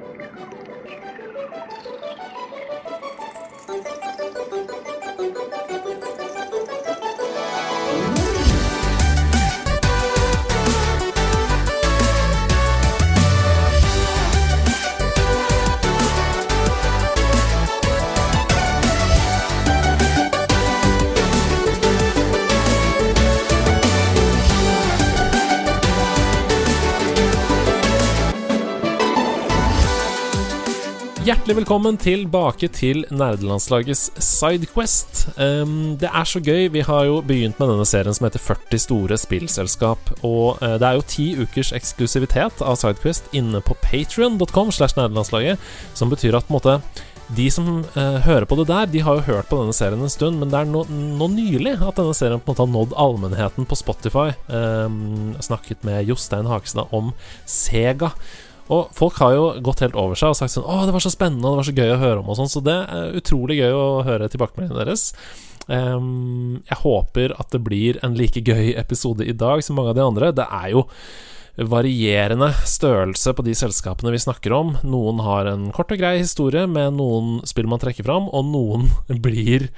Thank you. Hjertelig velkommen tilbake til nerdelandslagets Sidequest. Um, det er så gøy. Vi har jo begynt med denne serien som heter 40 store spillselskap. Og uh, det er jo ti ukers eksklusivitet av Sidequest inne på patrion.com slash nerdelandslaget, som betyr at på en måte de som eh, hører på det der, de har jo hørt på denne serien en stund, men det er nå, no, nylig at denne serien på en måte har nådd allmennheten på Spotify. Eh, snakket med Jostein Hakestad om Sega. Og folk har jo gått helt over seg og sagt sånn 'Å, det var så spennende, og det var så gøy å høre om', og sånn. Så det er utrolig gøy å høre tilbakemeldingene deres. Um, jeg håper at det blir en like gøy episode i dag som mange av de andre. Det er jo varierende størrelse på de selskapene vi snakker om. Noen har en kort og grei historie med noen spill man trekker fram, og noen blir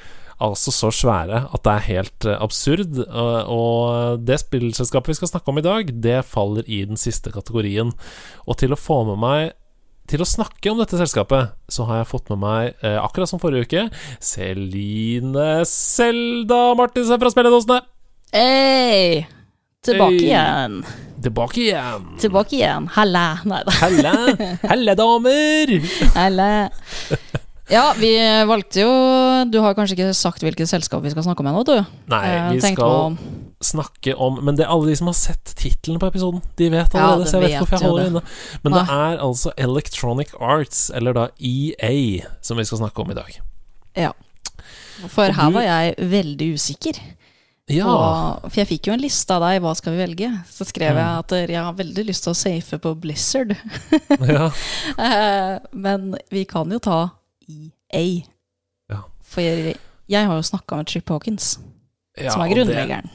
altså så svære at det er helt uh, absurd. Og det spillselskapet vi skal snakke om i dag, det faller i den siste kategorien. Og til å få med meg til å snakke om dette selskapet, så har jeg fått med meg, uh, akkurat som forrige uke, Celine Selda Martinsen fra Spelledåsene. Hei! Tilbake hey. igjen. Tilbake igjen. Tilbake igjen. Halla. Nei da. Halla. Halla, damer. Halla. Ja, vi valgte jo Du har kanskje ikke sagt hvilket selskap vi skal snakke om ennå, du? Nei, vi vi skal om... snakke om Men det er alle de som har sett tittelen på episoden. De vet allerede, ja, så jeg vet ikke hvorfor jeg holder det inne. Men Nei. det er altså Electronic Arts, eller da EA, som vi skal snakke om i dag. Ja. For Og her du... var jeg veldig usikker. Ja. Og, for jeg fikk jo en liste av deg, hva skal vi velge? Så skrev mm. jeg at jeg har veldig lyst til å safe på Blizzard. ja. Eh, men vi kan jo ta EA. Ja. For jeg, jeg, har jo snakka med Trip Hawkins, ja, som er grunnleggeren.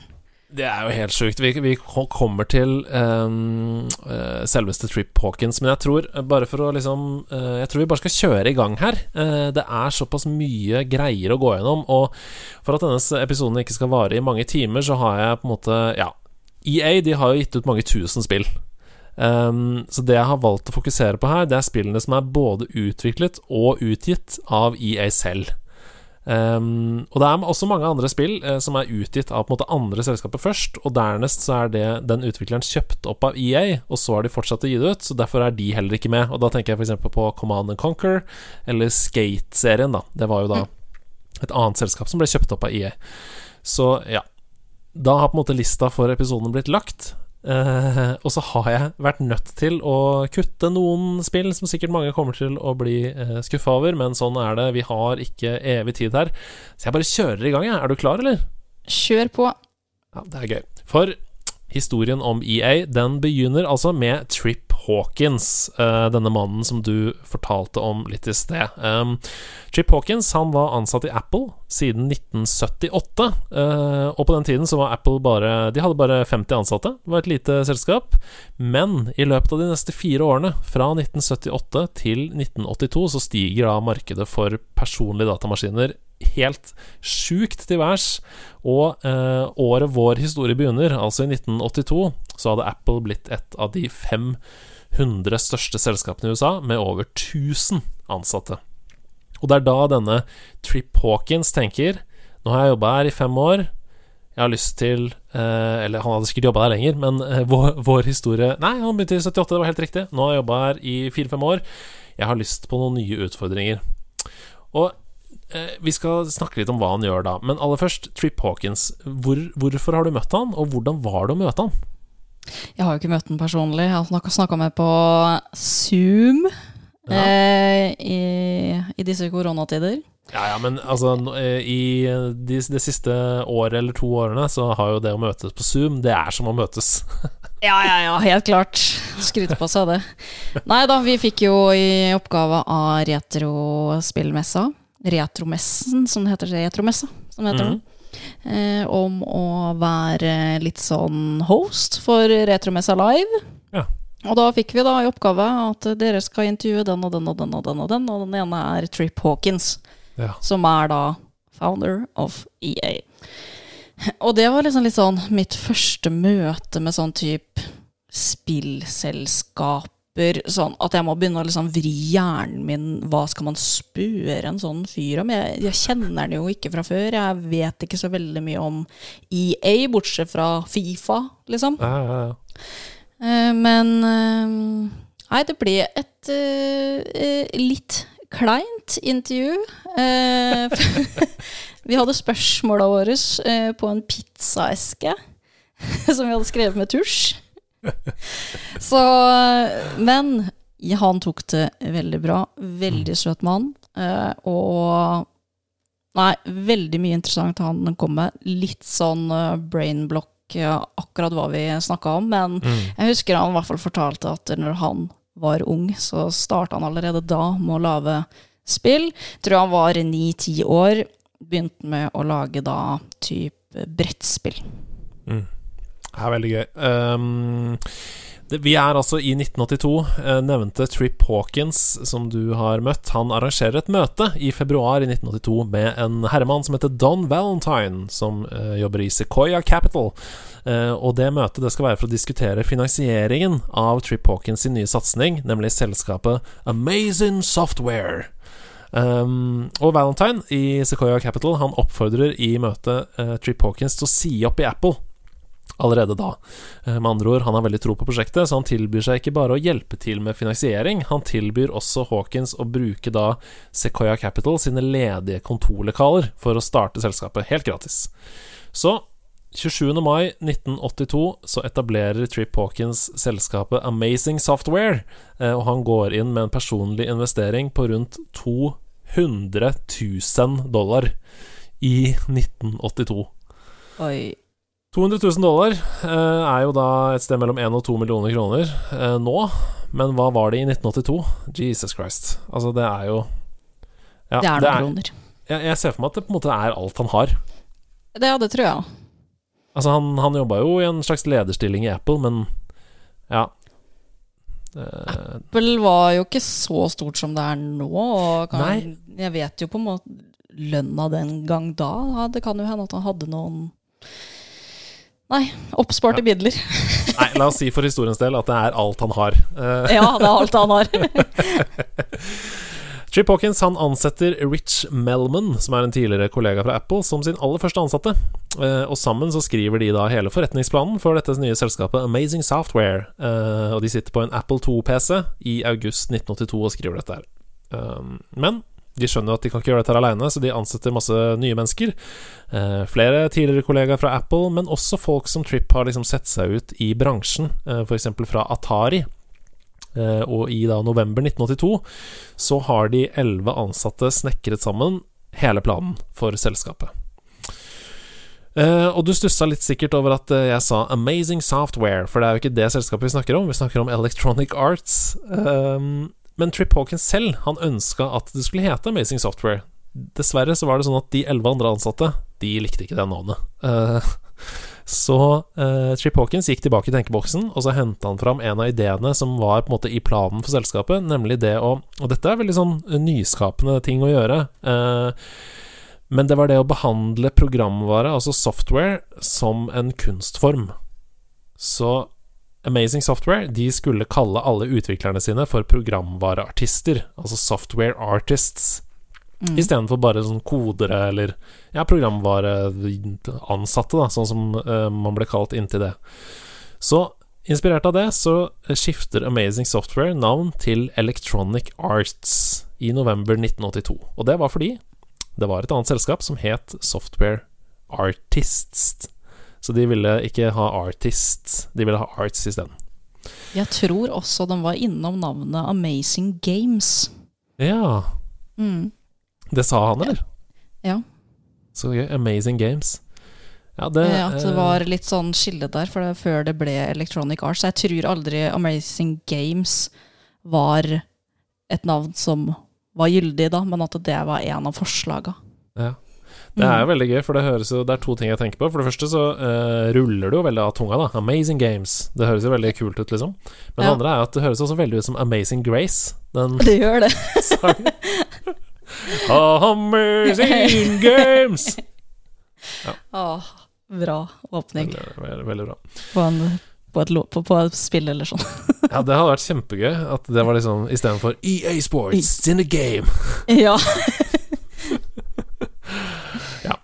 Det, er jo helt sjukt. Vi, vi kommer til um, uh, selveste Trip Hawkins, men jeg tror bare for å liksom uh, Jeg tror vi bare skal kjøre i gang her. Uh, det er såpass mye greier å gå gjennom, og for at denne episoden ikke skal vare i mange timer, så har jeg på en måte Ja, EA de har jo gitt ut mange tusen spill. Um, så det jeg har valgt å fokusere på her, det er spillene som er både utviklet og utgitt av EA selv. Um, og det er også mange andre spill uh, som er utgitt av på en måte andre selskaper først, og dernest så er det den utvikleren kjøpt opp av EA, og så har de fortsatt å gi det ut, så derfor er de heller ikke med. Og da tenker jeg f.eks. på Command and Conquer, eller Skate-serien, da. Det var jo da et annet selskap som ble kjøpt opp av EA. Så ja. Da har på en måte lista for episoden blitt lagt. Uh, og så har jeg vært nødt til å kutte noen spill som sikkert mange kommer til å bli uh, eh, skuffa over, men sånn er det. Vi har ikke evig tid her. Så jeg bare kjører i gang, jeg. Er du klar, eller? Kjør på. Ja, det er gøy. For historien om EA, den begynner altså med Trip Hawkins, uh, denne mannen som du fortalte om litt i sted. Trip Hawkins han var ansatt i Apple siden 1978, uh, eh, og på den tiden så var Apple bare De hadde bare 50 ansatte, det var et lite selskap. Men i løpet av de neste fire årene, fra 1978 til 1982, så stiger da markedet for personlige datamaskiner helt sjukt til værs. Og eh, året vår historie begynner, altså i 1982, så hadde Apple blitt et av de 500 største selskapene i USA med over 1000 ansatte. Og det er da denne Trip Hawkins tenker Nå har jeg jobba her i fem år. Jeg har lyst til eh, Eller han hadde sikkert jobba der lenger, men eh, vår, vår, historie Nei, han begynte i 78, det var helt riktig. Nå har jeg jobba her i fire-fem år. Jeg har lyst på noen nye utfordringer. Og vi skal snakke litt om hva han gjør da. Men aller først, Trip Hawkins. Hvor, hvorfor har du møtt han, og hvordan var det å møte han? Jeg har jo ikke møtt han personlig. Jeg har snakka med på Zoom ja. eh, i, i, disse koronatider. Ja, ja, men altså eh, I de, de, siste året eller to årene så har jo det å møtes på Zoom, det er som å møtes. ja, ja, ja, helt klart. Skryte på seg det. Nei da, vi fikk jo i oppgave av retrospillmessa, retromessen, som det heter. Retromessa, som det heter. Mm eh, om å være litt sånn host for Retromessa Live. Ja. Og da fikk vi da i oppgave at dere skal intervjue den og den og den og den, og den, og den ene er Trip Hawkins, Ja. som er da founder of EA. Og det var liksom litt sånn mitt første møte med sånn type spillselskaper. Sånn at jeg må begynne å liksom vri hjernen min. Hva skal man spørre en sånn fyr om? Jeg, jeg kjenner den jo ikke fra før. Jeg vet ikke så veldig mye om EA, bortsett fra Fifa, liksom. Ja, ja, ja. Eh, men eh, Nei, det ble et eh, litt kleint intervju. Vi hadde spørsmåla våre på en pizzaeske som vi hadde skrevet med tusj. Så Men han tok det veldig bra. Veldig søt mann. eh, og Nei, veldig mye interessant han kom med. Litt sånn uh, brainblock, ja, akkurat hva vi snakka om. Men Mm. jeg husker han i hvert fall fortalte at når han var ung, så starta han allerede da med å lage spill. Tror han var ni-ti år. Begynte med å lage da type brettspill. Mm. Det er veldig gøy. Um, det, vi er altså i 1982. Eh, nevnte Trip Hawkins, som du har møtt, han arrangerer et møte i februar i 1982 med en herremann som heter Don Valentine, som uh, jobber i Sequoia Capital. Uh, og det møtet det skal være for å diskutere finansieringen av Trip Hawkins sin nye satsing, nemlig selskapet Amazing Software. Um, og Valentine i Sequoia Capital Han oppfordrer i møtet uh, Trip Hawkins til å si opp i Apple allerede da. Eh, Med andre ord, han har veldig tro på prosjektet, så han tilbyr seg ikke bare å hjelpe til med finansiering, han tilbyr også Hawkins å bruke da Sequoia Capital sine ledige kontorlokaler for å starte selskapet helt gratis. Så 27. mai 1982 så etablerer Trip Hawkins selskapet Amazing Software, eh, og han går inn med en personlig investering på rundt 200 000 dollar i 1982. Oi. 200 000 dollar eh, er jo da et sted mellom 1 og 2 millioner kroner eh, nå, men hva var det i 1982? Jesus Christ. Altså, det er jo ja, det er noen kroner. jeg, jeg ser for meg at det på en måte er alt han har. Det, ja, det tror jeg. Altså, han, han jobba jo i en slags lederstilling i Apple, men ja. Eh, Apple var jo ikke så stort som det er nå. Og kan. Jeg vet jo på en måte lønna den gang da. Det kan jo hende at han hadde noen Nei, oppsparte midler. nei, la oss si for historiens del at det er alt han har. Eh, Ja, det er alt han har. Trip Hawkins han ansetter Rich Melman, som er en tidligere kollega fra Apple, som sin aller første ansatte. Eh, og sammen så skriver de da hele forretningsplanen for dette nye selskapet Amazing Software. Eh, og de sitter på en Apple 2-PC i august 1982 og skriver dette her. Um, men de skjønner at de kan ikke gjøre dette her aleine, så de ansetter masse nye mennesker. Eh, flere tidligere kollegaer fra Apple, men også folk som Trip har liksom sett seg ut i bransjen, eh, f.eks. fra Atari. Eh, og i da november 1982 så har de elleve ansatte snekret sammen hele planen for selskapet. Eh, og du stussa litt sikkert over at eh, jeg sa Amazing Software, for det er jo ikke det selskapet vi snakker om. Vi snakker om Electronic Arts. Um, men Trip Hawkins selv Han ønska at det skulle hete Amazing Software. Dessverre så var det sånn at de elleve andre ansatte De likte ikke det navnet. Eh, så eh, Trip Hawkins gikk tilbake i tenkeboksen, og så henta han fram en av ideene som var på en måte i planen for selskapet, nemlig det å Og dette er veldig sånn nyskapende ting å gjøre. Eh, men det var det å behandle programvare, altså software, som en kunstform. Så Amazing Software de skulle kalle alle utviklerne sine for programvareartister, altså software artists, Mm. istedenfor bare sånn kodere eller ja, programvareansatte, da, sånn som uh, man ble kalt inntil det. Så inspirert av det, så skifter Amazing Software navn til Electronic Arts i november 1982. Og det var fordi det var et annet selskap som het Software Artists. Så de ville ikke ha artist, de ville ha Arts isteden. Jeg tror også de var innom navnet Amazing Games. Ja, Mm. det sa han, eller? Ja. Så gøy. Amazing Games. Ja, det, ja, det eh, var litt sånn skille der, for det, før det ble Electronic Arts. Jeg tror aldri Amazing Games var et navn som var gyldig da, men at det var en av forslaga. Ja. Det er jo veldig gøy, for det høres jo Det er to ting jeg tenker på. For det første så uh, ruller det jo veldig av tunga, da. Amazing Games. Det høres jo veldig kult ut, liksom. Men det andre er at det høres også veldig ut som Amazing Grace. Den Det gjør det. sangen. Amazing Games! Åh, bra åpning Veldig, veldig, veldig bra. på, en, på, et, på, på et spill eller sånn. Ja, det hadde vært kjempegøy at det var liksom istedenfor EA Sports, it's in a game. ja.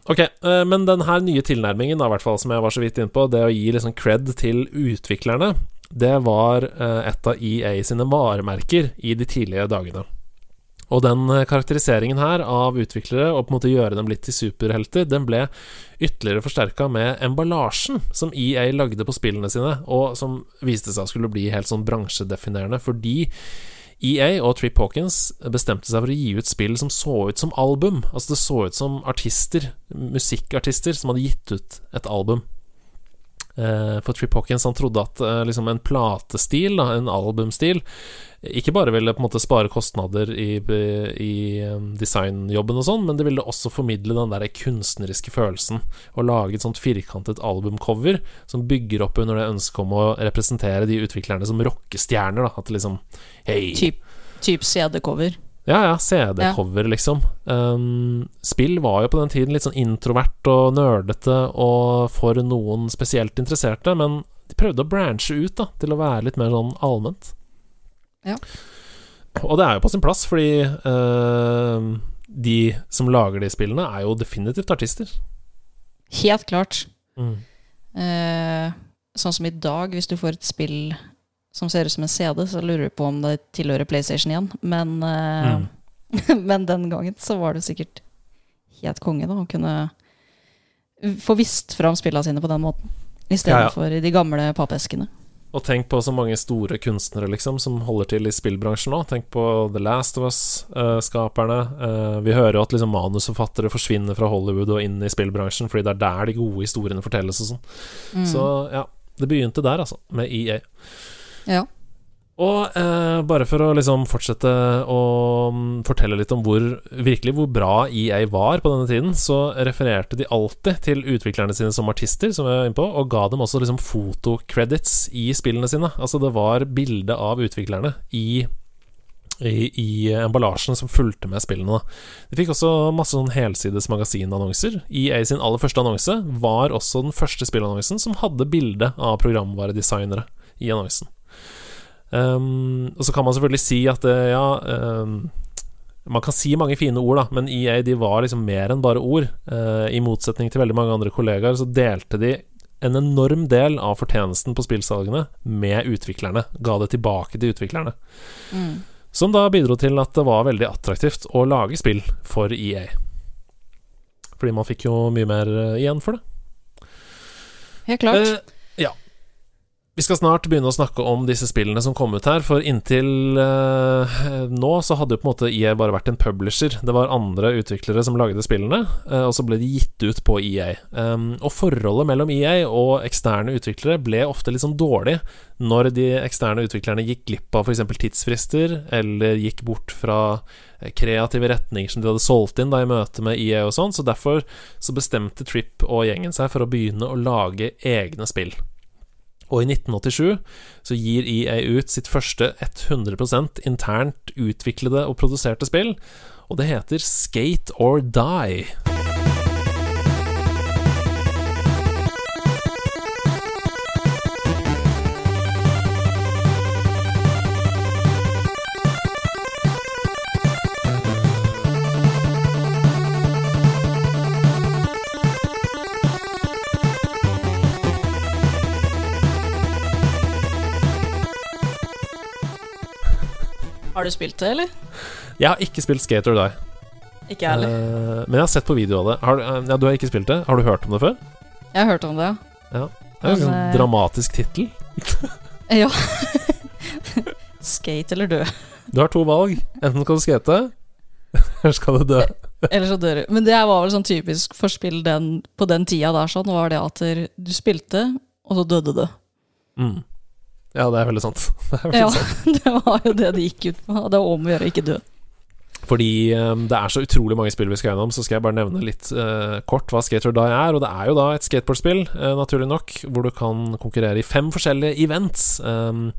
Ok, eh, Men den her nye tilnærmingen, da, hvert fall, som jeg var så vidt inn på, det å gi liksom cred til utviklerne, det var eh, et av EA sine varemerker i de tidlige dagene. Og den eh, karakteriseringen her av utviklere, og på en måte gjøre dem litt til superhelter, den ble ytterligere forsterka med emballasjen som EA lagde på spillene sine, og som viste seg skulle bli helt sånn bransjedefinerende, fordi EA og Trip Hawkins bestemte seg for å gi ut spill som så ut som album. Altså det så ut som artister, musikkartister, som hadde gitt ut et album. Eh, for Trip Hawkins han trodde at eh, liksom en platestil, en albumstil, ikke bare ville på en måte spare kostnader i, i eh, designjobben og sånn, men det ville også formidle den der kunstneriske følelsen. Å lage et sånt firkantet albumcover som bygger opp under det ønsket om å representere de utviklerne som rockestjerner. At det liksom Hei, Typ, typ CD-cover. ja, ja, CD-cover, liksom. Um, spill var jo på den tiden litt sånn introvert og nerdete og for noen spesielt interesserte, men de prøvde å branche ut da, til å være litt mer sånn allment. Ja. Og det er jo på sin plass, fordi uh, de som lager de spillene, er jo definitivt artister. Helt klart. Mm. Uh, sånn som i dag, hvis du får et spill som ser ut som en CD, så lurer du på om det tilhører PlayStation igjen. Men, uh, Mm. men den gangen så var det sikkert helt konge da, å kunne få vist fram spillene sine på den måten. Istedenfor Ja, i de gamle pappeskene. Og tenk på så mange store kunstnere liksom som holder til i spillbransjen nå. Tenk på The Last of Us-skaperne. vi hører jo at liksom manusforfattere forsvinner fra Hollywood og inn i spillbransjen, fordi det er der de gode historiene fortelles og sånn. Mm. Så ja, det begynte der, altså, med EA. Ja. Og eh, bare for å liksom fortsette å mm, fortelle litt om hvor virkelig hvor bra EA var på denne tiden, så refererte de alltid til utviklerne sine som artister, som jeg var inne på, og ga dem også liksom fotocredits i spillene sine. Altså det var bilde av utviklerne i i, i emballasjen som fulgte med spillene. De fikk også masse sånn helsides magasinannonser. EA sin aller første annonse var også den første spillannonsen som hadde bilde av programvaredesignere i annonsen. Um, og så kan man selvfølgelig si at det, ja um, Man kan si mange fine ord, da, men EA de var liksom mer enn bare ord. Uh, I motsetning til veldig mange andre kollegaer så delte de en enorm del av fortjenesten på spillsalgene med utviklerne. Ga det tilbake til utviklerne. Mm. Som da bidro til at det var veldig attraktivt å lage spill for EA. Fordi man fikk jo mye mer eh, igjen for det. Helt klart. Eh, ja. Vi skal snart begynne å snakke om disse spillene som kom ut her, for inntil eh, nå så hadde jo på en måte EA bare vært en publisher. Det var andre utviklere som lagde spillene, eh, og så ble de gitt ut på EA. Um, og forholdet mellom EA og eksterne utviklere ble ofte litt sånn dårlig når de eksterne utviklerne gikk glipp av f.eks. tidsfrister, eller gikk bort fra eh, kreative retninger som de hadde solgt inn da i møte med EA og sånn, så derfor så bestemte Tripp og gjengen seg for å begynne å lage egne spill. Og i 1987 så gir EA ut sitt første 100% internt utviklede og produserte spill, og det heter Skate or Die. Har du spilt det, eller? Jeg har ikke spilt Skate or Die, Ikke jeg heller. eh, men jeg har sett på video av det. Har, du- eh, ja, du har ikke spilt det? Har du hørt om det før? Jeg har hørt om det, ja Det er jo en Men, sånn eh, dramatisk tittel. ja. Ja. Skate eller dø. Du har to valg. Enten skal du skate, eller skal du dø. Eller så dør du. Men det var vel sånn typisk for spill den, på den tida der, sånn, var det at du spilte, og så døde du. Mm. Ja, det er veldig sant. Det er veldig Ja, sant. det var jo det det gikk ut på. Det var om å gjøre å ikke dø. Fordi um, det er så utrolig mange spill vi skal gjennom, så skal jeg bare nevne litt uh, kort hva Skater Die er. Og det er jo da et skateboardspill, uh, naturlig nok, hvor du kan konkurrere i fem forskjellige events. Um,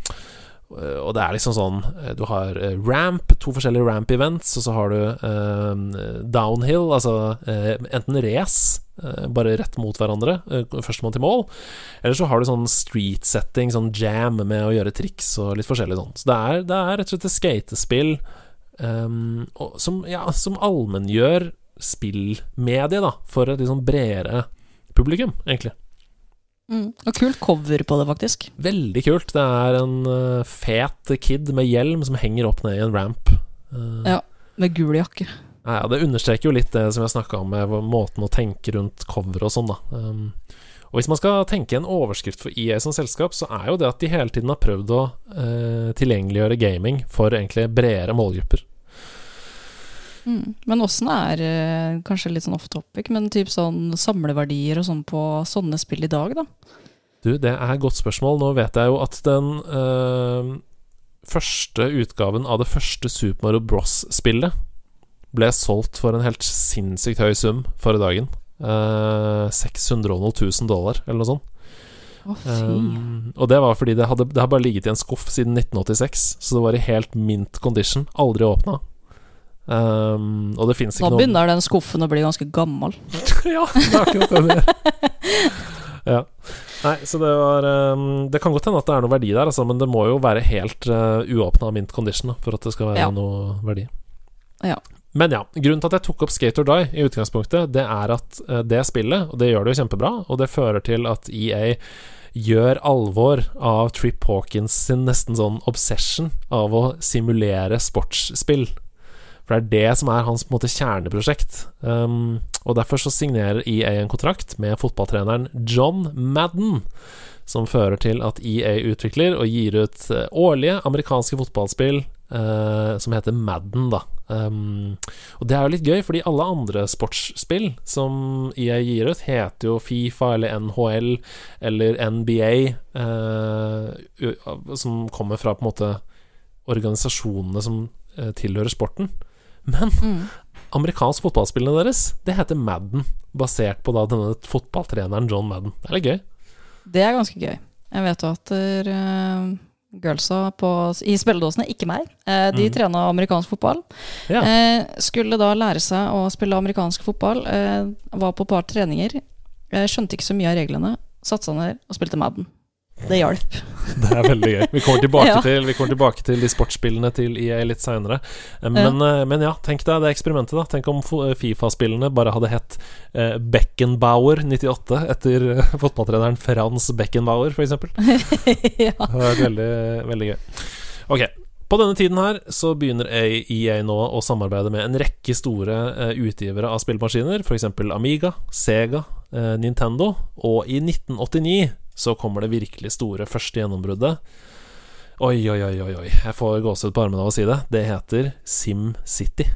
og det er liksom sånn Du har ramp, to forskjellige ramp-events, og så har du eh, downhill, altså eh, enten race, bare rett mot hverandre, førstemann til mål, eller så har du sånn street setting, sånn jam med å gjøre triks og litt forskjellig sånn. Så det er, det er rett og slett et skatespill som, ja, som allmenngjør spillmediet, da, for et litt sånn bredere publikum, egentlig. Mm. Og kult cover på det, faktisk. Veldig kult. Det er en uh, fet kid med hjelm som henger opp ned i en ramp. Uh, ja, med gul jakke. Ja, Det understreker jo litt det som jeg snakka om, med måten å tenke rundt cover og sånn, da. Um, og hvis man skal tenke en overskrift for EA som selskap, så er jo det at de hele tiden har prøvd å uh, tilgjengeliggjøre gaming for egentlig bredere målgrupper. Mm. Men åssen er uh, kanskje litt sånn off topic, men typ sånn samleverdier og sånn på sånne spill i dag, da? Du, det er et godt spørsmål. Nå vet jeg jo at den øh, første utgaven av det første Super Mario Bros-spillet ble solgt for en helt sinnssykt høy sum forrige dagen. Uh, 600 000 dollar, eller noe sånt. Oh, um, og det var fordi det hadde, det hadde bare ligget i en skuff siden 1986, så det var i helt mint condition. Aldri åpna. Um, og det fins ikke noen Da begynner den skuffen å bli ganske gammel. ja, det er akkurat det ja. Nei, så det var um, Det kan godt hende at det er noe verdi der, altså, men det må jo være helt uh, uåpna mint condition for at det skal være ja. noe verdi. Ja. Men ja, grunnen til at jeg tok opp Skate or Die i utgangspunktet, det er at uh, det spillet, og det gjør det jo kjempebra, og det fører til at EA gjør alvor av Trip Hawkins sin nesten sånn obsession av å simulere sportsspill. For det er det som er hans på en måte kjerneprosjekt. Um, og derfor så signerer EA en kontrakt med fotballtreneren John Madden, som fører til at EA utvikler og gir ut uh, årlige amerikanske fotballspill uh, som heter Madden, da. Um, og det er jo litt gøy, fordi alle andre sportsspill som EA gir ut, heter jo Fifa eller NHL eller NBA, uh, som kommer fra på en måte organisasjonene som tilhører sporten. Men mm. amerikansk fotballspillene deres, det heter Madden. Basert på da denne fotballtreneren John Madden. Det er litt gøy. Det er ganske gøy. Jeg vet jo at uh, girlsa på, i spilledåsene, ikke meg, uh, de mm. trena amerikansk fotball. Ja. Uh, skulle da lære seg å spille amerikansk fotball. var på et par treninger. skjønte ikke så mye av reglene. Satte seg ned og spilte Madden. Det hjalp. det er veldig gøy. Vi kommer tilbake, ja. til, vi kommer tilbake til de sportsspillene til EA litt seinere. Eh, men, ja. men, ja, tenk deg det eksperimentet, da. Tenk om Fifa-spillene bare hadde hett eh, Beckenbauer 98 etter eh, fotballtreneren Frans Beckenbauer, f.eks. ja. Det er veldig, veldig gøy. Ok. På denne tiden her så begynner EA nå å samarbeide med en rekke store utgivere av spillmaskiner, f.eks. Amiga, Sega, Nintendo, og i 1989 så kommer det virkelig store første gjennombruddet. Oi, oi, oi, oi, jeg får gåsehud på armene av å si det. Det heter SimCity.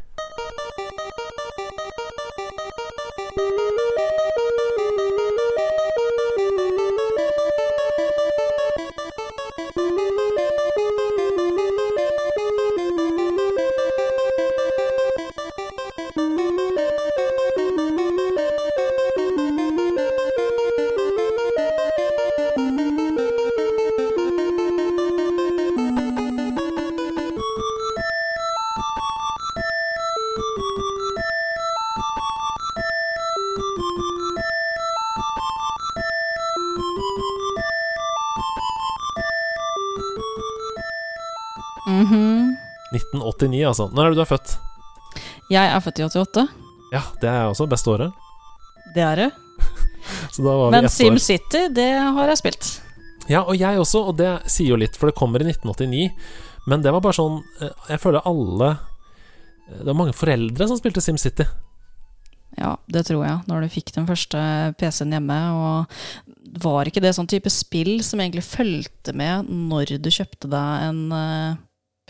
Altså. Når er det du er født? Jeg er født i 88. Ja, det er jeg også. Beste året. Det er det. Men SimCity, det har jeg spilt. Ja, og jeg også, og det sier jo litt, for det kommer i 1989. Men det var bare sånn eh, Jeg føler alle eh, Det var mange foreldre som spilte SimCity. Ja, det tror jeg. Når du fikk den første PC-en hjemme. Og var ikke det sånn type spill som egentlig fulgte med når du kjøpte deg en uh,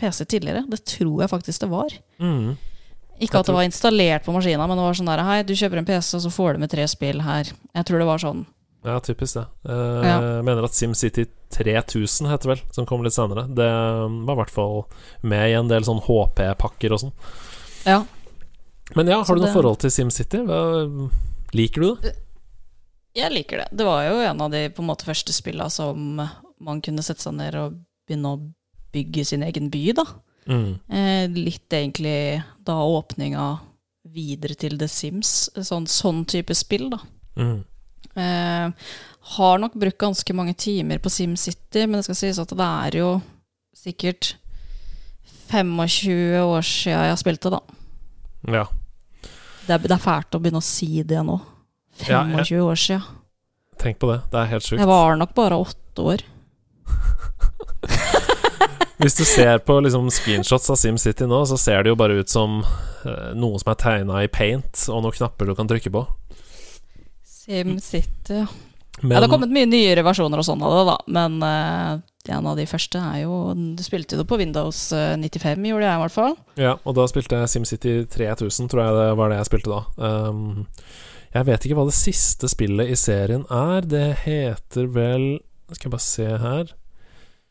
PC tidligere. Det tror jeg faktisk det var. Mm. Ikke at det var installert på maskina, men det var sånn der Hei, du kjøper en PC, og så får du med tre spill her. Jeg tror det var sånn. Ja, typisk det. Jeg ja. Mener at SimCity 3000 heter vel, som kom litt senere. Det var i hvert fall med i en del sånn HP-pakker og sånn. Ja. Men ja, Så har du noe det- forhold til SimCity? Liker du det? Jeg liker det. Det var jo en av de på en måte første spilla som man kunne sette seg ned og begynne å bygge sin egen by, da. Mm. Eh, litt egentlig da åpninga videre til The Sims. Sånn, sånn type spill, da. Mm. Eh, har nok brukt ganske mange timer på SimCity, men det skal sies at det er jo sikkert 25 år siden jeg spilte, da. Ja. Det er, det er fælt å begynne å si det nå. Ja, 25 jeg- år siden. Tenk på det. Det er helt sjukt. Jeg var nok bare åtte år. Hvis du ser på liksom screenshots av SimCity nå, så ser det jo bare ut som uh, noe som er tegna i paint, og noen knapper du kan trykke på. SimCity, ja. Men ja. Det har kommet mye nyere versjoner og sånn av det, da. Men uh, en av de første er jo Du spilte jo det på Windows eh, 95, gjorde jeg i hvert fall. Ja, og da spilte jeg SimCity 3000, tror jeg det var det jeg spilte da. Um, jeg vet ikke hva det siste spillet i serien er. Det heter vel Skal jeg bare se her.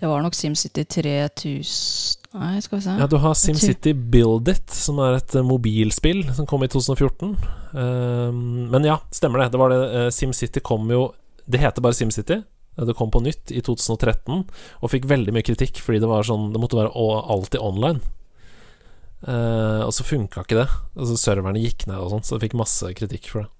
Det var nok SimCity 3000 Nei, skal vi se. Ja, du har SimCity Build It, som er et eh, mobilspill som kom i 2014. Um, men ja, stemmer det. Det var det eh, SimCity kom jo Det heter bare SimCity. Det kom på nytt i 2013 og fikk veldig mye kritikk fordi det var sånn Det måtte være alltid online. Eh, og så funka ikke det. Altså Serverne gikk ned og sånn, så det fikk masse kritikk for det.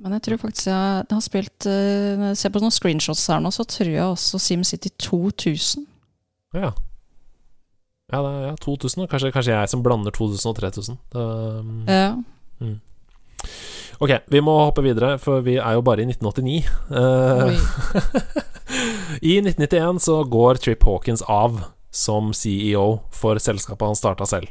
Men jeg tror faktisk jeg, har spilt eh, Når jeg ser på noen screenshots her nå, så tror jeg også SimCity 2000. Ja. Ja, det er ja, 2000. Kanskje, kanskje jeg som blander 2000 og 3000. Det, um, Ja. ok, vi må hoppe videre, for vi er jo bare i 1989. Eh, I 1991 så går Trip Hawkins av som CEO for selskapet han starta selv.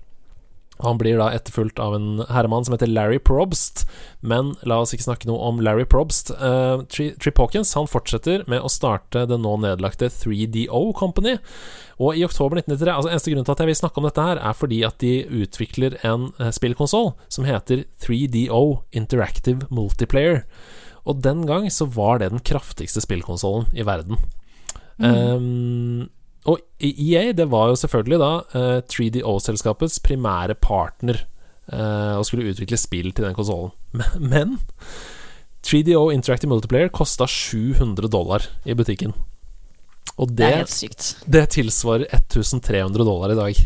Han blir da etterfulgt av en herremann som heter Larry Probst. Men la oss ikke snakke noe om Larry Probst. Uh, Trip Hawkins han fortsetter med å starte det nå nedlagte 3DO Company. Og i oktober 1993 Altså Eneste grunn til at jeg vil snakke om dette, her er fordi at de utvikler en uh, spillkonsoll som heter 3DO Interactive Multiplayer. Og den gang så var det den kraftigste spillkonsollen i verden. Um, og EA det var jo selvfølgelig da eh, 3DO-selskapets primære partner eh, og skulle utvikle spill til den konsollen. Men, men 3DO Interactive Multiplayer kosta 700 dollar i butikken. Og Det er helt sykt. det tilsvarer 1300 dollar i dag.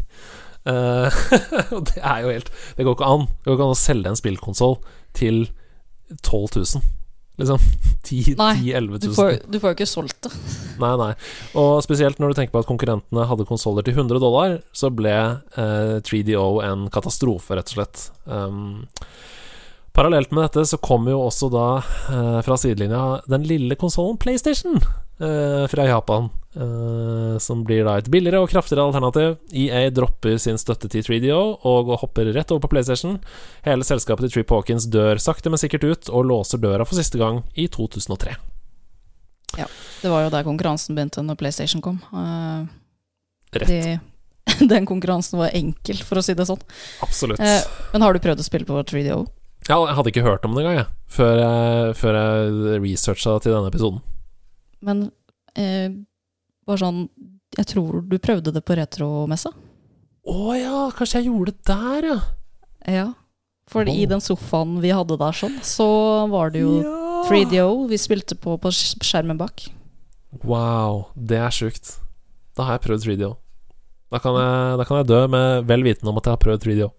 Eh, og det er jo helt Det går ikke an. Det går ikke an å selge en spillkonsoll til 12 000. Liksom 10 000-11 000. Du 000. får, du får jo ikke solgt det. Nei, nei. Og spesielt når du tenker på at konkurrentene hadde konsoller til 100 dollar, så ble eh, 3DO en katastrofe, rett og slett. Um, parallelt med dette så kom jo også da eh, fra sidelinja den lille konsollen PlayStation fra Japan. eh, som blir da et billigere og kraftigere alternativ. EA dropper sin støtte til 3DO og hopper rett over på PlayStation. Hele selskapet til Trip Hawkins dør sakte, men sikkert ut, og låser døra for siste gang i 2003. Ja, Det var jo der konkurransen begynte når PlayStation kom. Eh, Rett. de, den konkurransen var enkel, for å si det sånn. Absolutt. Eh, men har du prøvd å spille på 3DO? Ja, jeg hadde ikke hørt om det engang, jeg, før jeg, før jeg researcha til denne episoden. Men eh, bare sånn Jeg tror du prøvde det på retromessa? Å ja, kanskje jeg gjorde det der, ja. Ja. For i den sofaen vi hadde der sånn, så var det jo ja. 3DO vi spilte på på skjermen bak. Wow, det er sjukt. Da har jeg prøvd 3DO. Da kan jeg, da kan jeg dø med vel vitende om at jeg har prøvd 3DO.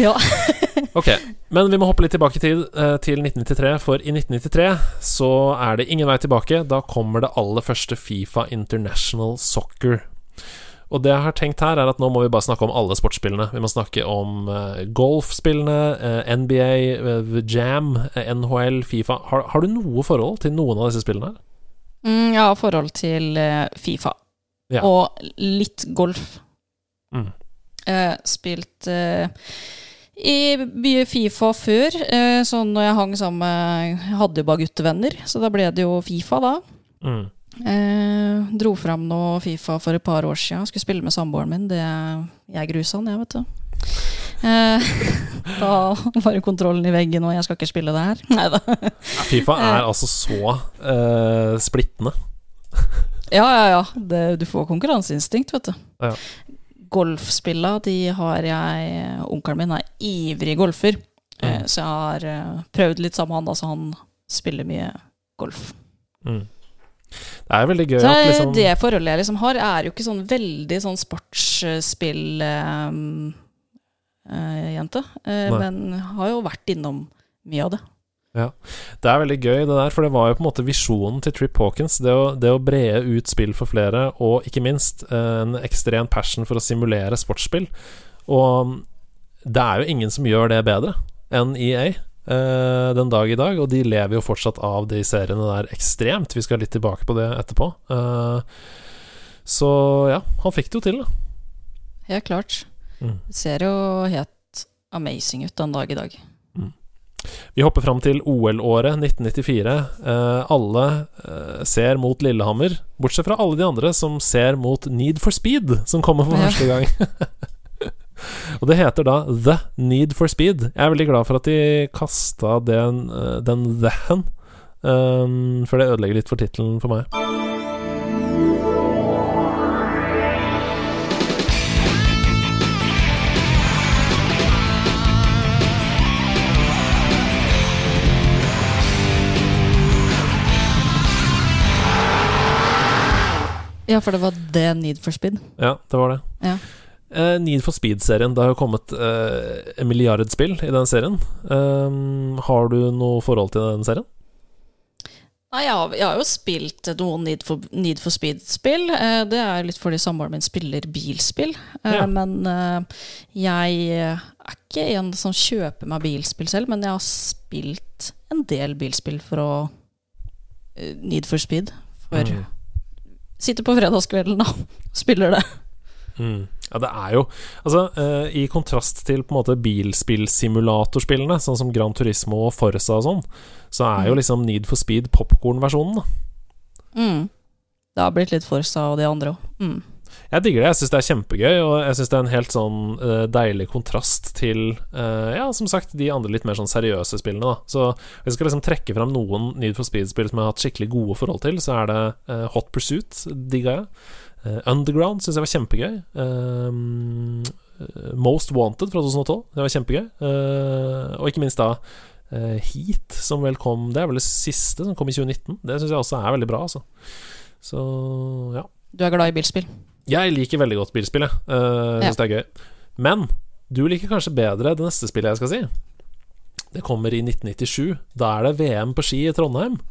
Ja. Ok, men vi må hoppe litt tilbake i tid, eh, til 1993. For i 1993 så er det ingen vei tilbake. Da kommer det aller første Fifa International Soccer. Og det jeg har tenkt her, er at nå må vi bare snakke om alle sportsspillene. Vi må snakke om eh, golfspillene, eh, NBA, Jam, NHL, Fifa. Har, har du noe forhold til noen av disse spillene? Mm, jeg har forhold til Fifa. Ja. Og litt golf. Mm. Spilt i mye Fifa før. sånn så når jeg hang sammen med Jeg hadde jo bare guttevenner, så da ble det jo Fifa, da. Mm. Eh, dro fram noe Fifa for et par år siden. Skulle spille med samboeren min. Det, jeg grusa han, jeg, vet du. Eh, da var jo kontrollen i veggen, og jeg skal ikke spille det her. Nei da. Fifa er altså så eh, splittende. Ja, ja, ja. Det, du får konkurranseinstinkt, vet du. Ja. Golfspilla, de har jeg Onkelen min er ivrig golfer, eh, Mm. så jeg har eh, prøvd litt sammen med han. Altså, han spiller mye golf. Mm. Det er veldig gøy Så at liksom det forholdet jeg liksom har, er jo ikke sånn veldig sånn sportsspill-jente. uh, men har jo vært innom mye av det. Det er veldig gøy, det der, for det var jo på en måte visjonen til Trip Hawkins. Det å, det å brede ut spill for flere, og ikke minst en ekstrem passion for å simulere sportsspill. Og det er jo ingen som gjør det bedre enn EA eh, den dag i dag, og de lever jo fortsatt av de seriene der ekstremt. Vi skal litt tilbake på det etterpå. Eh, så ja, han fikk det jo til, da. Helt klart. Mm. Ser jo helt amazing ut den dag i dag. Vi hopper fram til OL-året 1994. Eh, alle eh, ser mot Lillehammer, bortsett fra alle de andre som ser mot Need for Speed, som kommer for første gang. Og det heter da The Need for Speed. Jeg er veldig glad for at de kasta den, eh, den the-en, um, for det ødelegger litt for tittelen for meg. Ja, for det var det Need for Speed. Ja, det var det. Ja. Uh, Need for Speed-serien. Det har jo kommet uh, en milliardspill i den serien. Um, har du noe forhold til den serien? Nei, jeg har, jeg har jo spilt noen Need for, Need for Speed-spill. Uh, det er litt fordi samboeren min spiller bilspill. Ja. Men jeg er ikke en som kjøper meg bilspill selv, men jeg har spilt en del bilspill for å Need for Speed. For Mm. Sitter på fredagskvelden da, og spiller det. Mm. Ja, det er jo Altså, uh, i kontrast til på en måte bilspillsimulatorspillene, sånn som Gran Turismo og Forsa og sånn, så er jo Mm. liksom Need for Speed popkornversjonen, da. Mm. Det har blitt litt Forsa og de andre òg. Mm. Jeg digger det. Jeg syns det er kjempegøy, og jeg syns det er en helt sånn uh, deilig kontrast til uh, Ja, som sagt, de andre litt mer sånn seriøse spillene, da. Så hvis jeg skal liksom trekke fram noen Need for Speed-spill som jeg har hatt skikkelig gode forhold til, så er det uh, Hot Pursuit, digga jeg. Underground syns jeg var kjempegøy. Most Wanted fra 2012, det var kjempegøy. Og ikke minst da Heat, som vel kom Det er vel det siste som kom i 2019. Det syns jeg også er veldig bra, altså. Så ja. Du er glad i bilspill? Jeg liker veldig godt bilspill, jeg. Uh, Ja. Det er gøy. Men du liker kanskje bedre det neste spillet jeg skal si. Det kommer i 1997. Da er det VM på ski i Trondheim.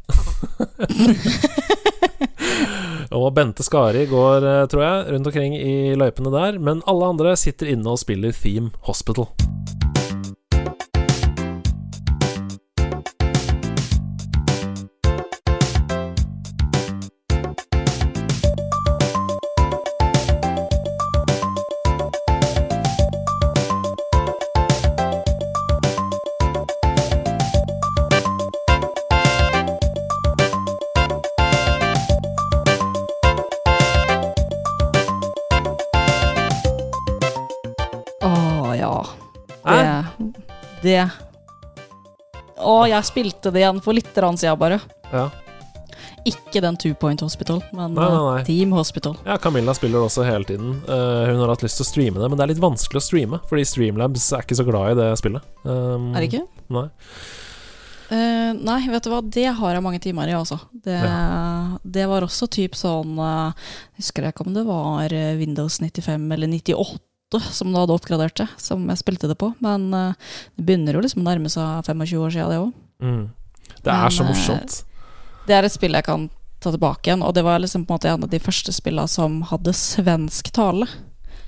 og Bente Skari går, eh, tror jeg, rundt omkring i løypene der. Men alle andre sitter inne og spiller Theme Hospital. Det, Å, jeg spilte det igjen for litt siden, bare. Ja. Ikke den Two Point Hospital, men Nei, nei, eh, nei. Team Hospital. ja, Camilla spiller det også hele tiden. Uh, hun har hatt lyst til å streame det, men det er litt vanskelig å streame, fordi Streamlabs er ikke så glad i det spillet. Um, Er det ikke? Nei. Uh, nei, vet du hva, det har jeg mange timer i, altså. Det, det var også typ sånn uh, Husker jeg ikke om det var Windows 95 eller 98 som du hadde oppgradert til, som jeg spilte det på. Men uh, det begynner jo liksom å nærme seg 25 år siden, det òg. Mm. Det er Men, så eh, morsomt. Det er et spill jeg kan ta tilbake igjen, og det var liksom på en måte en av de første spillene som hadde svensk tale.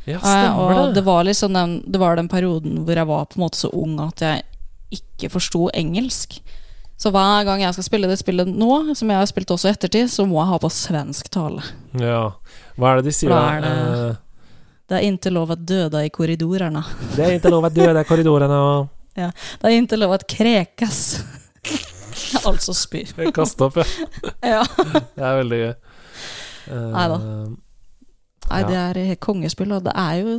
Ja, Eh, stemmer og det. det var liksom den, det var den perioden hvor jeg var på en måte så ung at jeg ikke forsto engelsk. Så hver gang jeg skal spille det spillet nå, som jeg har spilt også i ettertid, så må jeg ha på svensk tale. Ja. Hva er det de sier da? Det? Eh, er ikke lov å døde i korridorene. det er ikke lov å døde i korridorene Ja. Det er ikke lov å krekes. altså spy. kaste opp, ja. Ja. Det er veldig gøy. Eh, Neida. Nei, Ja. det er helt kongespill, og det er jo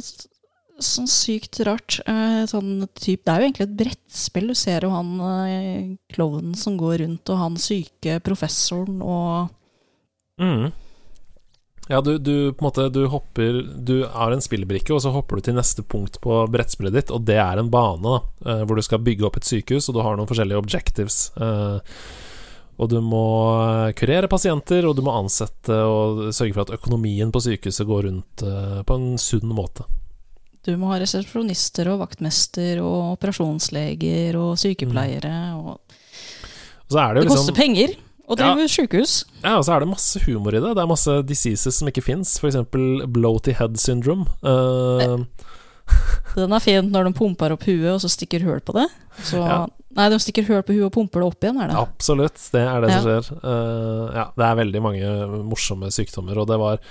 sånn sykt rart. Eh, sånn typ, det er jo egentlig et brettspill. Du ser jo han eh, klovnen som går rundt, og han syke professoren og mm. Ja, du, du på en måte Du hopper Du har en spillbrikke, og så hopper du til neste punkt på brettspillet ditt, og det er en bane, da, eh, hvor du skal bygge opp et sykehus, og du har noen forskjellige objectives. eh, og du må kurere pasienter, og du må ansette og sørge for at økonomien på sykehuset går rundt eh, på en sunn måte. Du må ha resepsjonister og vaktmester og operasjonsleger og sykepleiere. Og Og så er det det koster liksom penger driver ja. sykehus. Ja, og så er det masse humor i det. Det er masse diseases som ikke fins, f.eks. bloaty head syndrome. Uh, Den er fin når de pumper opp huet, og så stikker hull på det. Så, Ja. Nei, de stikker hull på huet og pumper det opp igjen, er det? Absolutt, det er det som skjer. Uh, ja, det er veldig mange morsomme sykdommer, og det var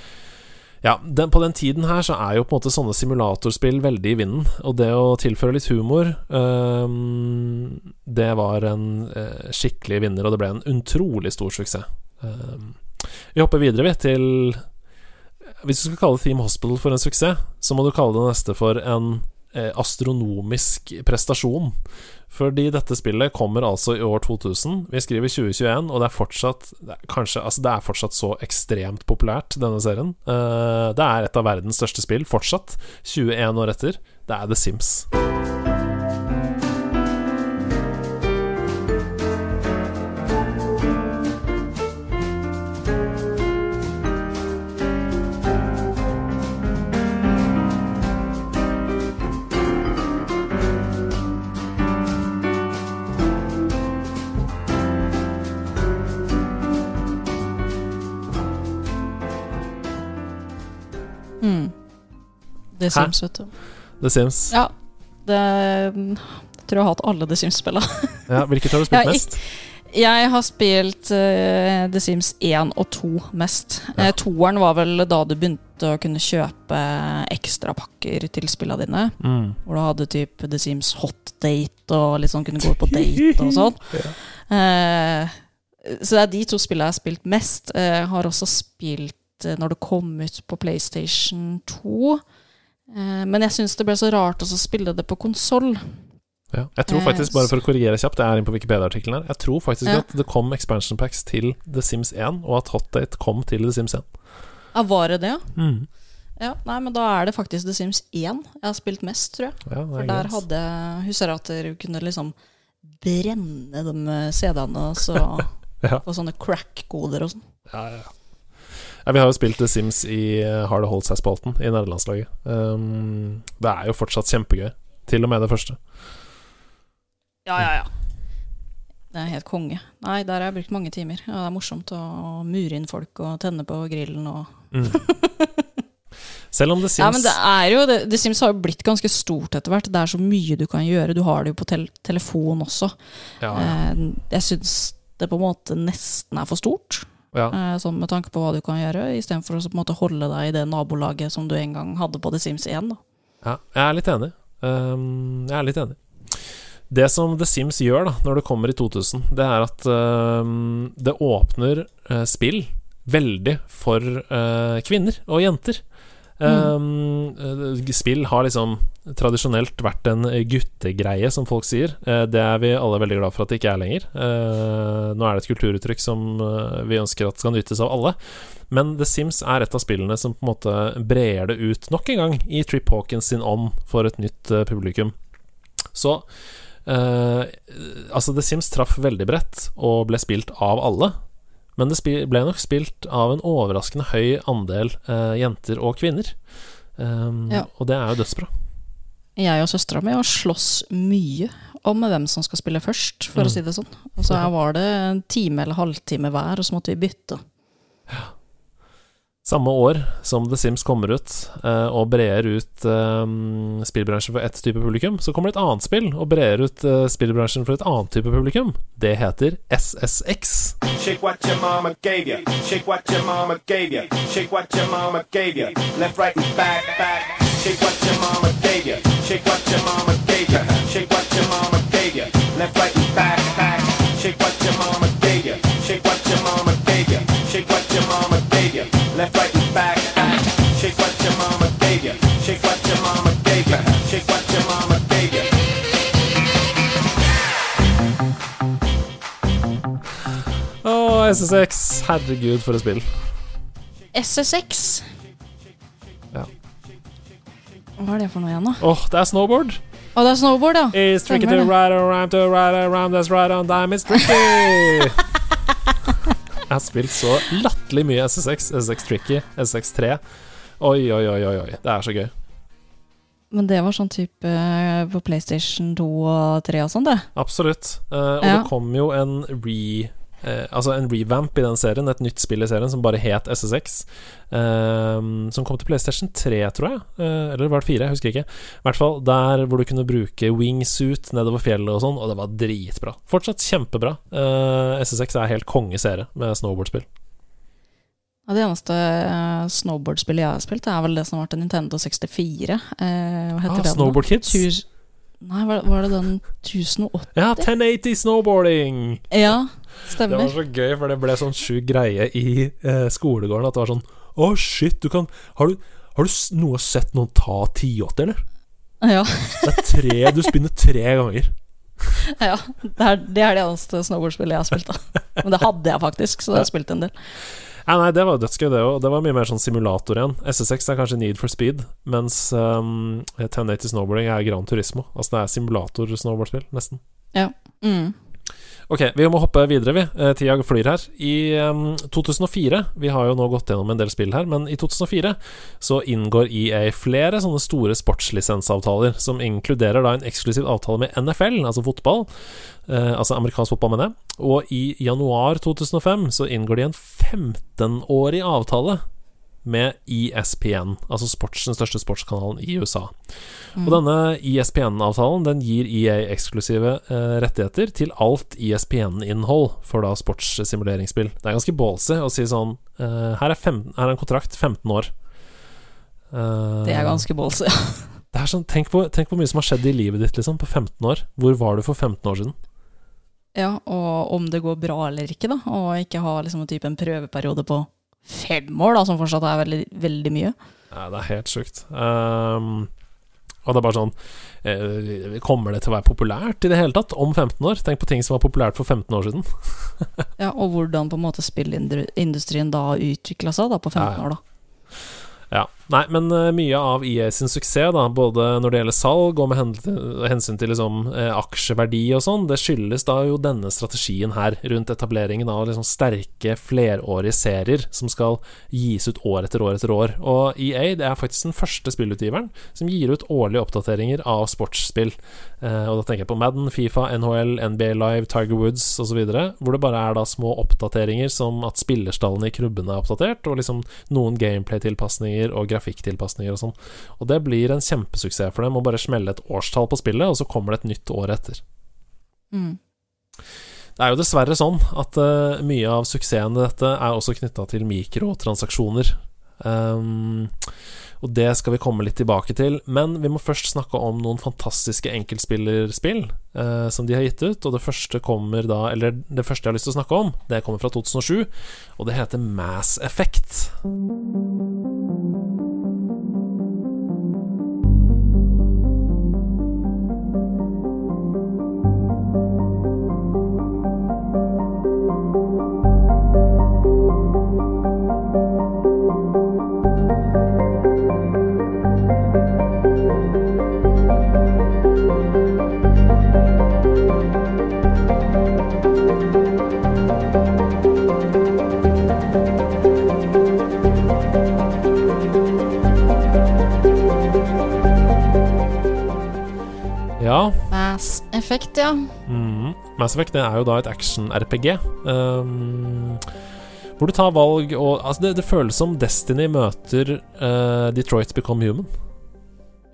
Ja, den, på den tiden her så er jo på en måte sånne simulatorspill veldig i vinden, og det å tilføre litt humor um, Det var en uh, skikkelig vinner, og det ble en utrolig stor suksess. Um, vi hopper videre, vi, til Hvis du skal kalle Theme Hospital for en suksess, så må du kalle det neste for en astronomisk prestasjon. Fordi dette spillet kommer altså i år 2000. Vi skriver 2021, og det er fortsatt det er, kanskje, altså det er fortsatt så ekstremt populært, denne serien. Eh, det er et av verdens største spill, fortsatt. 21 år etter. Det er The Sims. The Hæ? Sims, vet du. The Sims. Ja, det jeg tror jeg har hatt alle The Sims-spilla. Ja, hvilket har du spilt mest? Jeg har spilt uh, The Sims 1 og 2 mest. Ja. Uh, toeren var vel da du begynte å kunne kjøpe ekstrapakker til spillene dine. Mm. Hvor du hadde typ The Sims Hot Date og litt sånn kunne gå på date og sånn. Ja. uh, så det er de to spillene jeg har spilt mest. Jeg har også spilt når det kom ut på PlayStation 2. Eh, men jeg syns det ble så rart å spille det på konsoll. Ja. Jeg tror Eh, faktisk, bare for å korrigere kjapt, jeg er inne på Wikipedia-artikkelen her Jeg tror faktisk Ja. at det kom expansion packs til The Sims 1, og at Hotdate kom til The Sims 1. Ja, var det det, ja? Mm. Ja, nei, men da er det faktisk The Sims 1 jeg har spilt mest, tror jeg. Ja, For er der hadde Husker jeg at dere kunne liksom brenne de CD-ene og så Ja. få sånne crack-koder og sånn. Ja, ja, ja. Vi har jo spilt The Sims i eh, Har det holdt seg-spalten i nederlandslaget. Um, det er jo fortsatt kjempegøy. Til og med det første. Ja, ja, ja. Det er helt konge. Nei, der har jeg brukt mange timer. Ja, det er morsomt å mure inn folk og tenne på grillen og Mm. Selv om The Sims Ja, men det er jo det, The Sims har jo blitt ganske stort etter hvert. Det er så mye du kan gjøre. Du har det jo på tel telefon også. ja, ja, Eh, jeg syns det på en måte nesten er for stort. Ja. Sånn med tanke på hva du kan gjøre, istedenfor å på en måte holde deg i det nabolaget som du en gang hadde på The Sims 1. Da. ja, jeg er litt enig. Um, jeg er litt enig. Det som The Sims gjør da når det kommer i 2000, det er at um, det åpner uh, spill veldig for uh, kvinner og jenter. Eh, spill har liksom tradisjonelt vært en guttegreie, som folk sier. Eh, det er vi alle veldig glad for at det ikke er lenger. Eh, nå er det et kulturuttrykk som eh, vi ønsker at skal nytes av alle. Men The Sims er et av spillene som på en måte brer det ut nok en gang i Trip Hawkins sin ånd for et nytt eh, publikum. Så Uh, Altså, The Sims traff veldig bredt og ble spilt av alle. Men det ble nok spilt av en overraskende høy andel eh, jenter og kvinner. Um, Ja. Og det er jo dødsbra. Jeg og søstera mi har slåss mye om hvem som skal spille først, for Mm. å si det sånn. Og så var det en time eller halvtime hver, og så måtte vi bytte. Samme år som The Sims kommer ut eh, og brer ut eh, spillbransjen for ett type publikum, så kommer det et annet spill og brer ut eh, spillbransjen for et annet type publikum. Det heter SSX. Shake what your mama Left, right, and back. Shake what your mama gave you. Shake what your mama gave you. Shake what your mama gave you. Oh, SSX. Herregud, for et spill. SSX. Ja. Hva er det for noe igjen, da? Åh, det er snowboard! Å, det er snowboard, ja. It's tricky to ride around to ride around That's right on time, it's tricky! Jeg har spilt så latterlig mye SSX, SSX Tricky, SSX 3. Oi, oi, oi, oi, oi. Det er så gøy. Men det var sånn type eh, på PlayStation 2 og 3 og sånn, det. Absolutt. Eh, og Ja. det kom jo en re... eh, altså en revamp i den serien, et nytt spill i serien som bare het SSX. eh, som kom til PlayStation 3, tror jeg. Eh, eller var det 4? Jeg husker ikke. I hvert fall der hvor du kunne bruke wingsuit nedover fjellet og sånn, og det var dritbra. Fortsatt kjempebra. Eh, SSX er helt kongeserie med snowboardspill. Ja, det eneste eh, snowboardspillet jeg har spilt, er vel det som var til Nintendo 64. Eh, hva heter Ah, det? Snowboard Kids? Tur Nei, var, var det den 1080? Ja, 1080 snowboarding! Ja, Det var så gøy, for det ble sånn sjuk greie i eh, skolegården at det var sånn Å, shit, du kan Har du, har du noe sett noen ta tiåtte, eller? Ja, Det er tre Du spinner tre ganger. ja. Det, er, det er det eneste snowboardspillet jeg har spilt, da. Men det hadde jeg faktisk, så det har jeg spilt en del. Nei, nei, det var dødsgøy, det òg. Det var mye mer sånn simulator igjen. SSX er kanskje Need for Speed, mens um, 1080 Snowboarding er Gran Turismo. Altså det er simulator-snowboardspill, nesten. Ja. Mm. Ok, vi må hoppe videre, vi. Eh, Tida flyr her. I um, 2004 Vi har jo nå gått gjennom en del spill her, men i 2004 så inngår EA flere sånne store sportslisensavtaler, som inkluderer da en eksklusiv avtale med NFL, altså fotball. Eh, altså amerikansk fotball, mener jeg. Og i januar 2005 så inngår de en 15-årig avtale med ESPN, altså sports, den største sportskanalen i USA. Og denne ESPN-avtalen den gir EA eksklusive eh, rettigheter til alt ESPN-innhold for da sportssimuleringsspill. Det er ganske ballsy å si sånn eh, her, er fem, her er en kontrakt 15 år. Eh, Det er ganske ballsy. det er sånn, tenk, på, tenk hvor mye som har skjedd i livet ditt liksom, på 15 år. Hvor var du for 15 år siden? Ja, og om det går bra eller ikke, da. Og ikke ha liksom en type en prøveperiode på fem år, da, som fortsatt er veldig, veldig mye. Ja, det er helt sjukt. Um, og det er bare sånn eh, Kommer det til å være populært i det hele tatt om 15 år? Tenk på ting som var populært for 15 år siden. Ja, Og hvordan på en måte spillindustrien da utvikla seg da på 15 Ja, ja. år, da. Ja, Nei, men eh, mye av EA sin suksess, da, både når det gjelder salg og med hensyn til liksom, eh, aksjeverdi og sånn, det skyldes da jo denne strategien her rundt etableringen av liksom, sterke flerårige serier som skal gis ut år etter år etter år. Og EA det er faktisk den første spillutgiveren som gir ut årlige oppdateringer av sportsspill. Eh, og da tenker jeg på Madden, Fifa, NHL, NBA Live, Tiger Woods osv., hvor det bare er da små oppdateringer som at spillerstallene i krubben er oppdatert, og liksom noen gameplay-tilpasninger og grafikktilpasninger og sånn. Og det blir en kjempesuksess for dem å bare smelle et årstall på spillet, og så kommer det et nytt år etter. Mm. Det er jo dessverre sånn at uh, mye av suksessen i dette er også knytta til mikrotransaksjoner. Um, og det skal vi komme litt tilbake til, men vi må først snakke om noen fantastiske enkeltspillerspill uh, som de har gitt ut. Og det første kommer da Eller det første jeg har lyst til å snakke om, det kommer fra 2007, og det heter Mass Effect. Mass Effect det er jo da et action-RPG. Um, hvor du tar valg og altså det, det føles som Destiny møter uh, Detroit Become Human.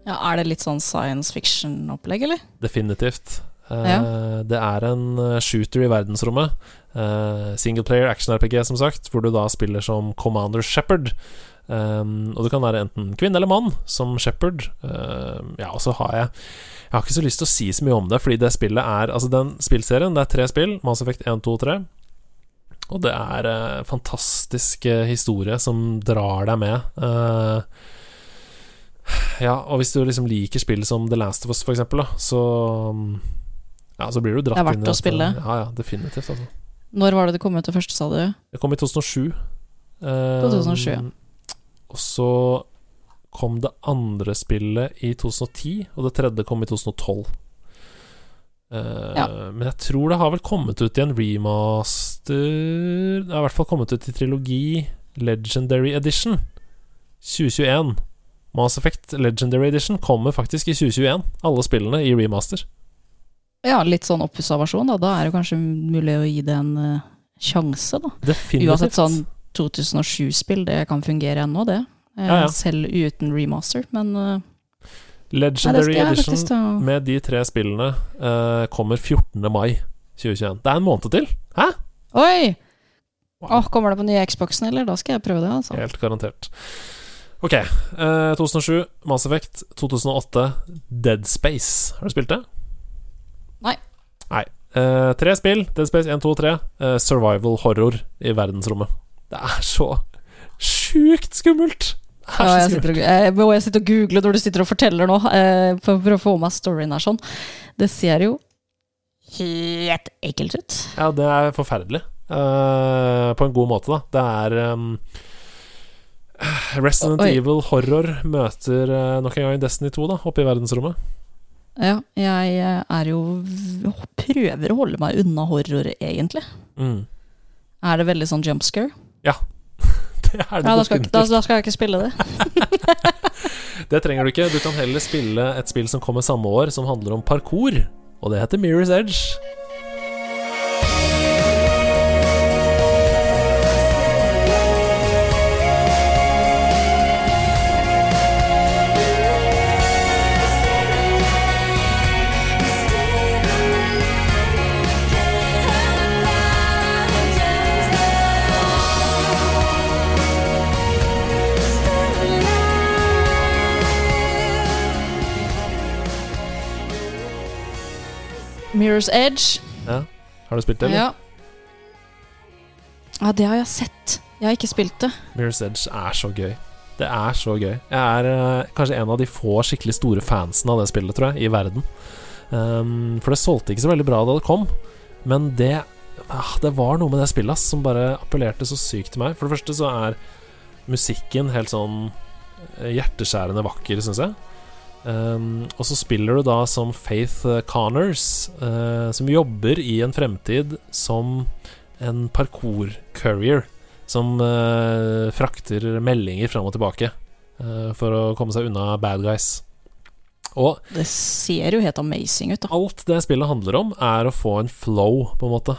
ja. Er det litt sånn science fiction-opplegg, eller? Definitivt. Uh, Ja. Det er en uh, shooter i verdensrommet. Uh, Singleplayer action-RPG, som sagt, hvor du da spiller som Commander Shepherd. Um, og du kan være enten kvinne eller mann som Shepherd. Um, ja, og så har jeg Jeg har ikke så lyst til å si så mye om det, fordi det spillet er Altså, den spillserien, det er tre spill. Mass Effect 1, 2 og 3. Og det er eh, fantastisk eh, historie som drar deg med. Eh, ja, og hvis du liksom liker spill som The Last of Us, for eksempel, da, så um, Ja, så blir du dratt inn Det er verdt inn i å spille. Ja, ja, definitivt, altså. Når var det det kom ut det første, sa du? Det kom i 2007. Eh, 2007, ja. Og så kom det andre spillet i 2010, og det tredje kom i 2012. Uh, Ja. Men jeg tror det har vel kommet ut i en remaster Det har i hvert fall kommet ut i trilogi Legendary Edition 2021. Mass Effect Legendary Edition kommer faktisk i 2021, alle spillene i remaster. Ja, litt sånn oppussa versjon, da. Da er det kanskje mulig å gi det en uh, sjanse, da. Definitivt. Uansett sånn 2007-spill, det kan fungere ennå, det. Eh, Ja, ja. Selv uten remaster, men uh, Legendary nei, Edition ta med de tre spillene uh, kommer 14. mai 2021. Det er en måned til. Hæ? Oi! Wow. Åh, kommer det på nye Xboxen, eller? Da skal jeg prøve det, altså. Helt garantert. Ok. Uh, 2007 Mass Effect. 2008 Dead Space. Har du spilt det? Nei. Nei. Uh, tre spill. Dead Space 1, 2 og 3. Uh, survival horror i verdensrommet. Det er så sjukt skummelt! Ja, jeg, sitter og, jeg jeg sitter og googler når du sitter og forteller nå, eh, for å å få med storyen her sånn. Det ser jo helt ekkelt ut. Ja, det er forferdelig. Uh, på en god måte, da. Det er um, Resident Oi. Evil horror møter uh, nok en gang Destiny 2 da oppe i verdensrommet. Ja, jeg eh, er jo Prøver å holde meg unna horror, egentlig. Mm. Er det veldig sånn jump scare? Det Ja, da skal, da, da skal jeg ikke spille det. Det trenger du ikke. Du kan heller spille et spill som kommer samme år, som handler om parkour. Og det heter Mirror's Edge. Mirror's Edge. Ja. Har du spilt det, eller? Ja. ja, det har jeg sett. Jeg har ikke spilt det. Mirror's Edge er så gøy. Det er så gøy. Jeg er uh, kanskje en av de få skikkelig store fansene av det spillet, tror jeg, i verden. Um, for det solgte ikke så veldig bra da det kom, men det ah, Det var noe med det spillet ass, som bare appellerte så sykt til meg. For det første så er musikken helt sånn eh, hjerteskjærende vakker, syns jeg. Um, og så spiller du da som Faith eh, Connors, uh, som jobber i en fremtid som en parkour-courier. Som uh, frakter meldinger fram og tilbake uh, for å komme seg unna bad guys. Og Det ser jo helt amazing ut, da. alt det spillet handler om, er å få en flow, på en måte.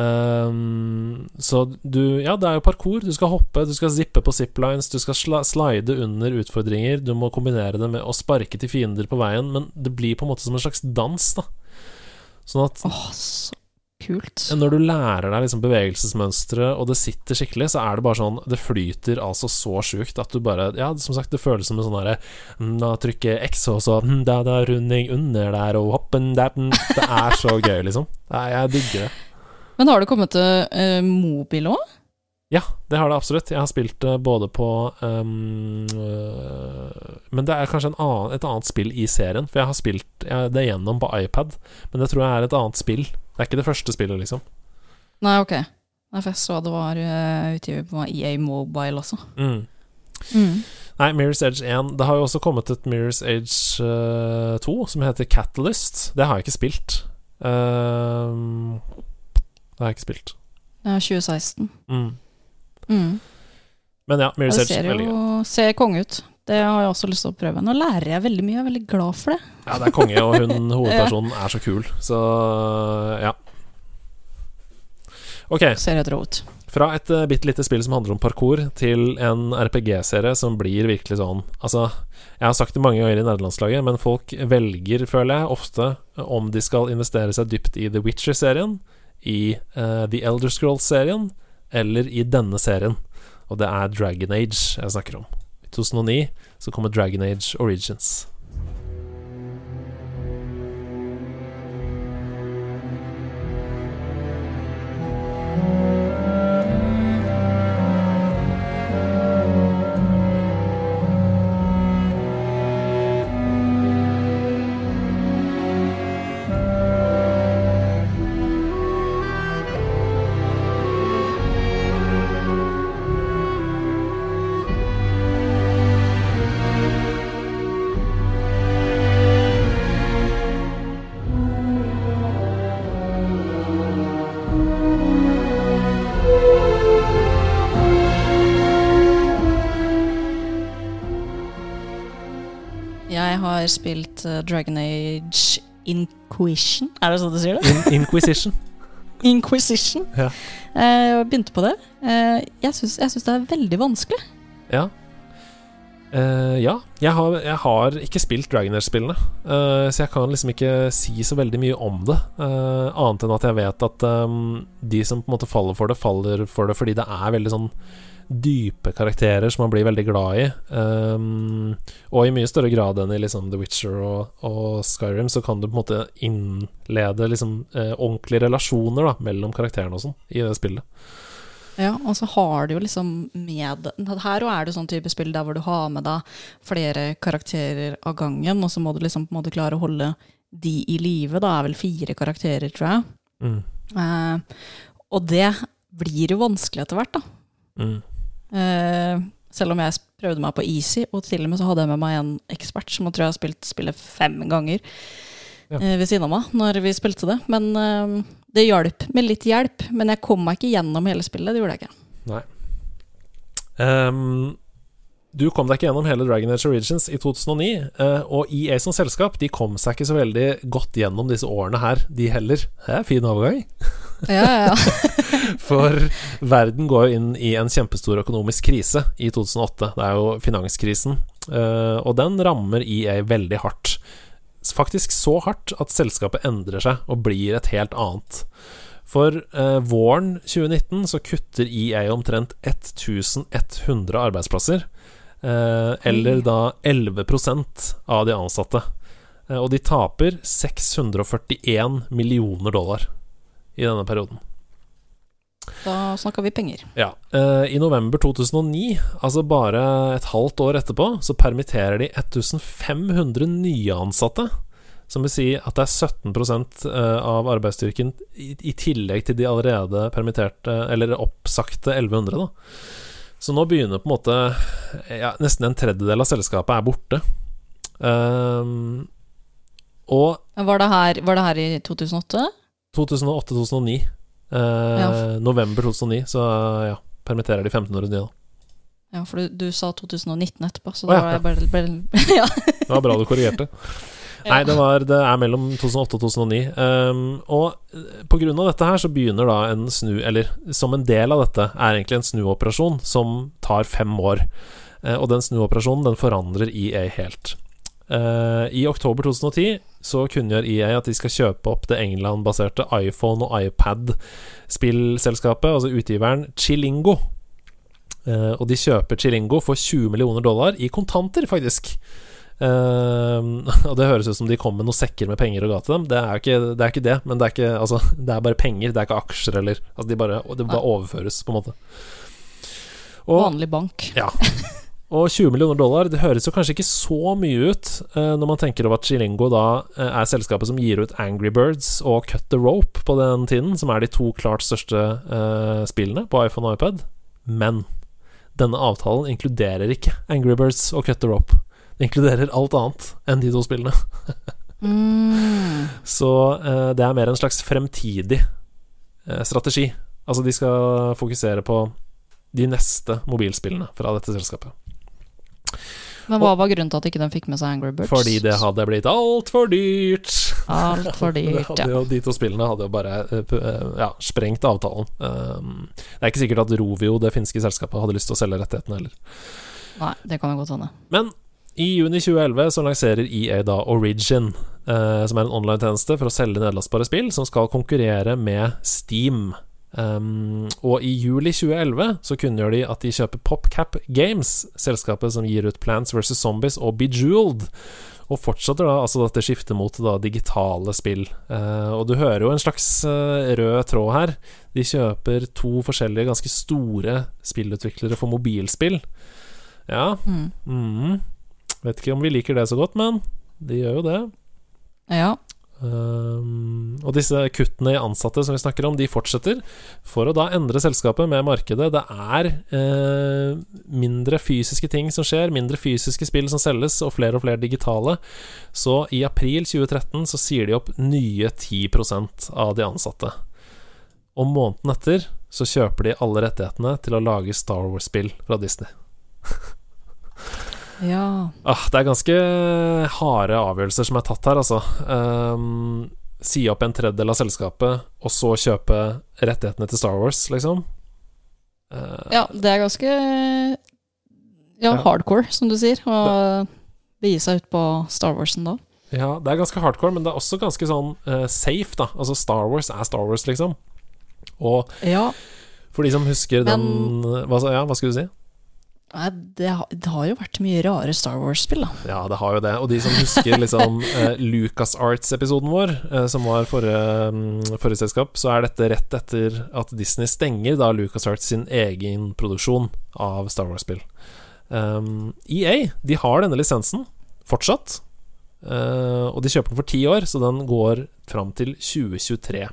Ehm, så du Ja, det er jo parkour. Du skal hoppe, du skal zippe på ziplines, du skal slide under utfordringer. Du må kombinere det med å sparke til fiender på veien, men det blir på en måte som en slags dans, da. Sånn at Åh, så kult. når du lærer deg liksom bevegelsesmønstre, og det sitter skikkelig, så er det bare sånn Det flyter altså så sjukt at du bare Ja, som sagt, det føles som en sånn derre mm, Da trykker X, og så mm, Da da runding under der, og hoppen der mm. Det er så gøy, liksom. Nei, jeg digger det. Men har det kommet til uh, mobil òg? Ja, det har det absolutt. Jeg har spilt det både på um, uh, Men det er kanskje en annen, et annet spill i serien. For jeg har spilt jeg, det gjennom på iPad, men det tror jeg er et annet spill. Det er ikke det første spillet, liksom. Nei, ok. Nei, for jeg så det var uh, utgivet på EA Mobile også. Mm. Mm. Nei, Mirror's Edge 1 Det har jo også kommet et Mirror's Edge uh, 2 som heter Catalyst. Det har jeg ikke spilt. Ehm, det har jeg ikke spilt. Det er 2016. Mm. Mm. Men ja, Mirror's Edge veldig gøy. Det ser konge ut. Det har jeg også lyst til å prøve. Nå lærer jeg veldig mye, jeg er veldig glad for det. Ja, det er konge, og hun hovedpersonen er så kul, så ja. Ok, Ser helt rå ut. fra et uh, bitte lite spill som handler om parkour, til en RPG-serie som blir virkelig sånn Altså, jeg har sagt det mange ganger i nederlandslaget, men folk velger, føler jeg, ofte om de skal investere seg dypt i The Witcher-serien, i uh, The Elder Scrolls-serien, eller i denne serien. Og det er Dragon Age jeg snakker om. I 2009 så kommer Dragon Age Origins. Spilt eh, Dragon Age Inquisition. Er det sånn du sier det? In Inquisition. Inquisition. Ja. Eh, Jeg begynte på det. Eh, jeg syns det er veldig vanskelig. Ja. Uh, ja. Jeg har, jeg har ikke spilt Dragon Age-spillene, uh, så jeg kan liksom ikke si så veldig mye om det. Uh, annet enn at jeg vet at um, de som på en måte faller for det, faller for det fordi det er veldig sånn dype karakterer som man blir veldig glad i. Um, og i mye større grad enn i liksom The Witcher og, og Skyrim, så kan du på en måte innlede liksom eh, ordentlige relasjoner da, mellom karakterene og sånn i det spillet. Ja, og så har du jo liksom med Her er det sånn type spill der hvor du har med deg flere karakterer av gangen, og så må du liksom på en måte klare å holde de i live. Da er vel fire karakterer, tror jeg. Mm. Eh, og det blir jo vanskelig etter hvert, da. Mm. Eh, selv om jeg prøvde meg på easy, og til og med så hadde jeg med meg en ekspert som jeg tror jeg har spilt spillet fem ganger Ja. eh, ved siden av meg når vi spilte det. Men eh, det hjalp med litt hjelp. Men jeg kom meg ikke gjennom hele spillet. Det gjorde jeg ikke. Ehm, du kom deg ikke gjennom hele Dragon Age Origins i 2009, eh, og EA som selskap De kom seg ikke så veldig godt gjennom disse årene her, de heller. Hæ, fin overgang. Ja, ja, ja. For verden går jo inn i en kjempestor økonomisk krise i 2008. Det er jo finanskrisen, eh, og den rammer EA veldig hardt. Faktisk så hardt at selskapet endrer seg og blir et helt annet. For eh, våren 2019 så kutter EA omtrent 1100 arbeidsplasser. Eh, eller da 11% av de ansatte. Eh, og de taper 641 millioner dollar i denne perioden. Da snakker vi penger. Ja. eh, I november 2009, altså bare et halvt år etterpå, så permitterer de 1500 nye ansatte. Som vil si at det er 17 eh, av arbeidsstyrken i, i tillegg til de allerede permitterte, eller oppsagte 1100, da. Så nå begynner på en måte ja, Nesten en tredjedel av selskapet er borte. Um, og Var det her, var det her i 2008? 2008-2009. Uh, Ja. November 2009, så ja, permitterer de 1500 nye, da. Ja, for du, du sa 2019 etterpå, så oh, da ja, var ble, bare, bare ja. Det var bra du korrigerte. Nei, det, var, det er mellom 2008 og 2009. Um, og eh, på grunn av dette her så begynner da en snu Eller som en del av dette er egentlig en snuoperasjon som tar fem år. Uh, og den snuoperasjonen den forandrer EA helt. Uh, I oktober 2010 så kunngjør EA at de skal kjøpe opp det England-baserte iPhone- og iPad-spillselskapet, altså utgiveren Chilingo. Uh, og de kjøper Chilingo for 20 millioner dollar i kontanter, faktisk. Ehm, og det høres ut som de kom med noen sekker med penger og ga til dem. Det er ikke det, er ikke det men det er, ikke, altså, det er bare penger, det er ikke aksjer eller altså de bare, Det bare overføres, på en måte. Og, Vanlig bank. ja. Og 20 millioner dollar, det høres jo kanskje ikke så mye ut uh, når man tenker over at Chilingo da uh, er selskapet som gir ut Angry Birds og Cut the Rope på den tiden, som er de to klart største eh, spillene på iPhone og iPad. Men denne avtalen inkluderer ikke Angry Birds og Cut the Rope. Inkluderer alt annet enn de to spillene. Mm. Så eh, det er mer en slags fremtidig eh, strategi. Altså, de skal fokusere på de neste mobilspillene fra dette selskapet. Men hva var grunnen til at ikke den fikk med seg Angry Birds? Fordi det hadde blitt altfor dyrt. Alt for dyrt, ja. jo, de to spillene hadde jo bare eh, eh, ja, sprengt avtalen. Um, det er ikke sikkert at Rovio, det finske selskapet, hadde lyst til å selge rettighetene heller. Nei, det kan jo godt hende. Men i juni 2011 så lanserer EA da Origin, eh, som er en online-tjeneste for å selge nedlastbare spill, som skal konkurrere med Steam. Um, og i juli 2011 så kunngjør de at de kjøper PopCap Games, selskapet som gir ut Plants vs. Zombies og Bejeweled. Og fortsetter da altså dette skiftet mot da digitale spill. Eh, og du hører jo en slags eh, rød tråd her. De kjøper to forskjellige ganske store spillutviklere for mobilspill. Ja, Mm. Mhm. Vet ikke om vi liker det så godt, men de gjør jo det. Ja. Um, og disse kuttene i ansatte som vi snakker om, de fortsetter for å da endre selskapet med markedet. Det er eh, mindre fysiske ting som skjer, mindre fysiske spill som selges, og flere og flere digitale. Så i april 2013 så sier de opp nye 10% av de ansatte. Og måneden etter så kjøper de alle rettighetene til å lage Star Wars-spill fra Disney. Ja. Ah, det er ganske harde avgjørelser som er tatt her, altså. Um, si opp en tredjedel av selskapet, og så kjøpe rettighetene til Star Wars, liksom. Uh, ja, det er ganske ja, Ja. hardcore, som du sier, å begi seg ut på Star Warsen da. ja, det er ganske hardcore, men det er også ganske sånn uh, safe, da. Altså, Star Wars er Star Wars, liksom. Og Ja. for de som husker den Men- hva, Ja, hva skulle du si? Nei, det, har- det har jo vært mye rare Star Wars-spill, da. Ja, det har jo det. Og de som husker liksom eh, LucasArts-episoden vår, eh, som var forrige, mm, forrige selskap, så er dette rett etter at Disney stenger da LucasArts sin egen produksjon av Star Wars-spill. Um, EA de har denne lisensen fortsatt, uh, og de kjøper den for ti år, så den går fram til 2023.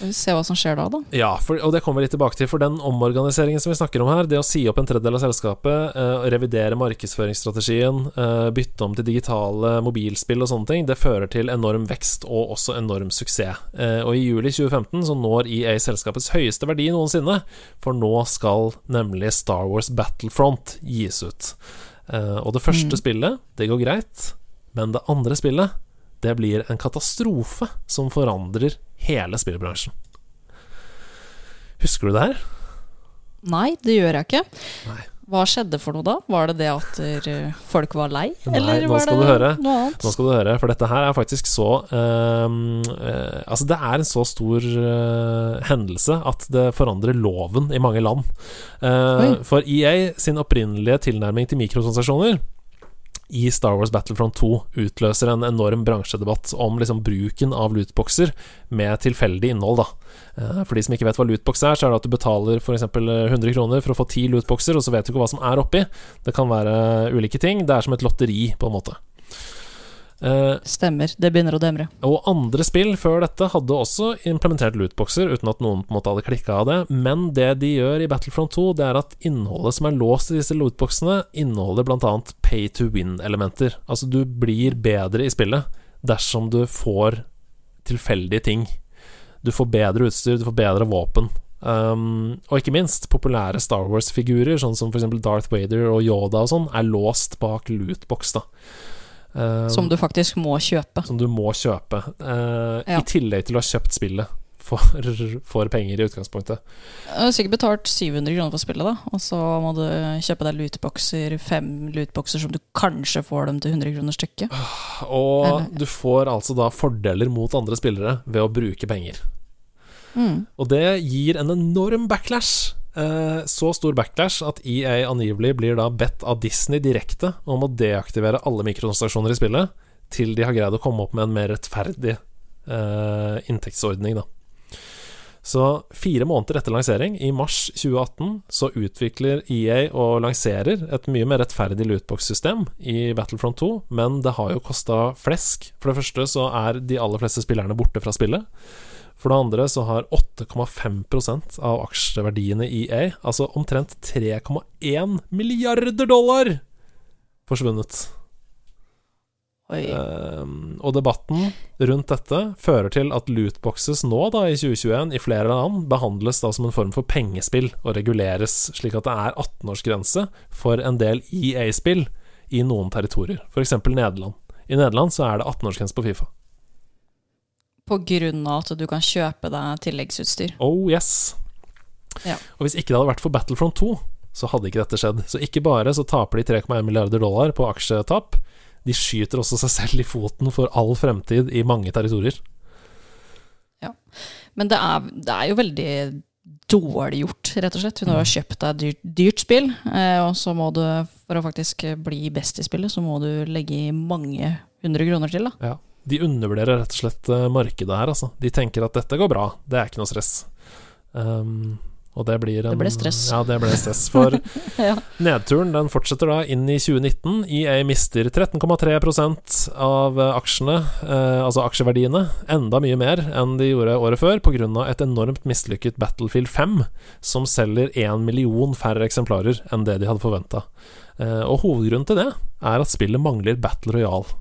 Vi får se hva som skjer da, da. Ja, for, og det kommer vi litt tilbake til. For den omorganiseringen som vi snakker om her, det å si opp en tredjedel av selskapet, eh, revidere markedsføringsstrategien, eh, bytte om til digitale mobilspill og sånne ting, det fører til enorm vekst og også enorm suksess. Eh, og i juli 2015 så når EA selskapets høyeste verdi noensinne, for nå skal nemlig Star Wars Battlefront gis ut. Eh, og det første Mm. spillet, det går greit, men det andre spillet, det blir en katastrofe som forandrer hele spillbransjen. Husker du det her? Nei, det gjør jeg ikke. Nei. Hva skjedde for noe da? Var det det at eh, folk var lei? Nei, Eller var det noe annet? Nå skal du høre, for dette her er faktisk så uh, uh, Altså, det er en så stor uh, hendelse at det forandrer loven i mange land. For EA sin opprinnelige tilnærming til mikrotransaksjoner i Star Wars Battlefront 2 utløser en enorm bransjedebatt om liksom bruken av lootboxer med tilfeldig innhold. Da. Eh, For de som ikke vet hva lootbox er, så er det at du betaler f.eks. 100 kroner for å få ti lootboxer, og så vet du ikke hva som er oppi. Det kan være ulike ting. Det er som et lotteri, på en måte. Eh, Stemmer. Det begynner å demre. og andre spill før dette hadde også implementert lootboxer, uten at noen på en måte hadde klikka av det. Men det de gjør i Battlefront 2, det er at innholdet som er låst i disse lootboxene, inneholder bl.a. pay to win-elementer. Altså, du blir bedre i spillet dersom du får tilfeldige ting. Du får bedre utstyr, du får bedre våpen. Um, og ikke minst, populære Star Wars-figurer, sånn som f.eks. Darth Vader og Yoda og sånn, er låst bak lootbox, da. Um, Som du faktisk må kjøpe. som du må kjøpe. Uh, Ja. I tillegg til å ha kjøpt spillet for, for penger i utgangspunktet. Du har sikkert betalt 700 kroner for spillet, da. Og så må du kjøpe deg lootboxer, fem lootboxer som du kanskje får dem til 100 kroner stykket. Og Eller- du får altså da fordeler mot andre spillere ved å bruke penger. Mm. Og det gir en enorm backlash. Eh, så stor backlash at EA angivelig blir da bedt av Disney direkte om å deaktivere alle mikrotransaksjoner i spillet til de har greid å komme opp med en mer rettferdig eh, inntektsordning, da. Så fire måneder etter lansering, i mars 2018, så utvikler EA og lanserer et mye mer rettferdig lootbox-system i Battlefront 2, men det har jo kosta flesk. For det første så er de aller fleste spillerne borte fra spillet. For det andre så har 8,5% av aksjeverdiene i EA, altså omtrent 3,1 milliarder dollar, forsvunnet. Ehm, og debatten rundt dette fører til at lootboxes nå, da, i 2021, i flere land, behandles da som en form for pengespill og reguleres slik at det er 18-årsgrense for en del EA-spill i noen territorier, f.eks. Nederland. I Nederland så er det 18-årsgrense på Fifa. Av at du kan kjøpe deg tilleggsutstyr. Oh yes. Ja. Og hvis ikke det hadde vært for Battlefront 2, så hadde ikke dette skjedd. Så ikke bare så taper de 3,1 milliarder dollar på aksjetap, de skyter også seg selv i foten for all fremtid i mange territorier. Ja. Men det er, det er jo veldig dårlig gjort, rett og slett. Når du har kjøpt deg dyrt, dyrt spill, eh, og så må du, for å faktisk bli best i spillet, så må du legge i mange hundre kroner til, da. Ja. De undervurderer rett og slett eh, markedet her, altså. De tenker at dette går bra, det er ikke noe stress. Um, og det blir en Det ble stress. Ja, det ble stress. For Ja. nedturen den fortsetter da inn i 2019. EA mister 13,3 av eh, aksjene, eh, altså aksjeverdiene, enda mye mer enn de gjorde året før, pga. et enormt mislykket Battlefield 5, som selger én million færre eksemplarer enn det de hadde forventa. Eh, og hovedgrunnen til det er at spillet mangler Battle Royale.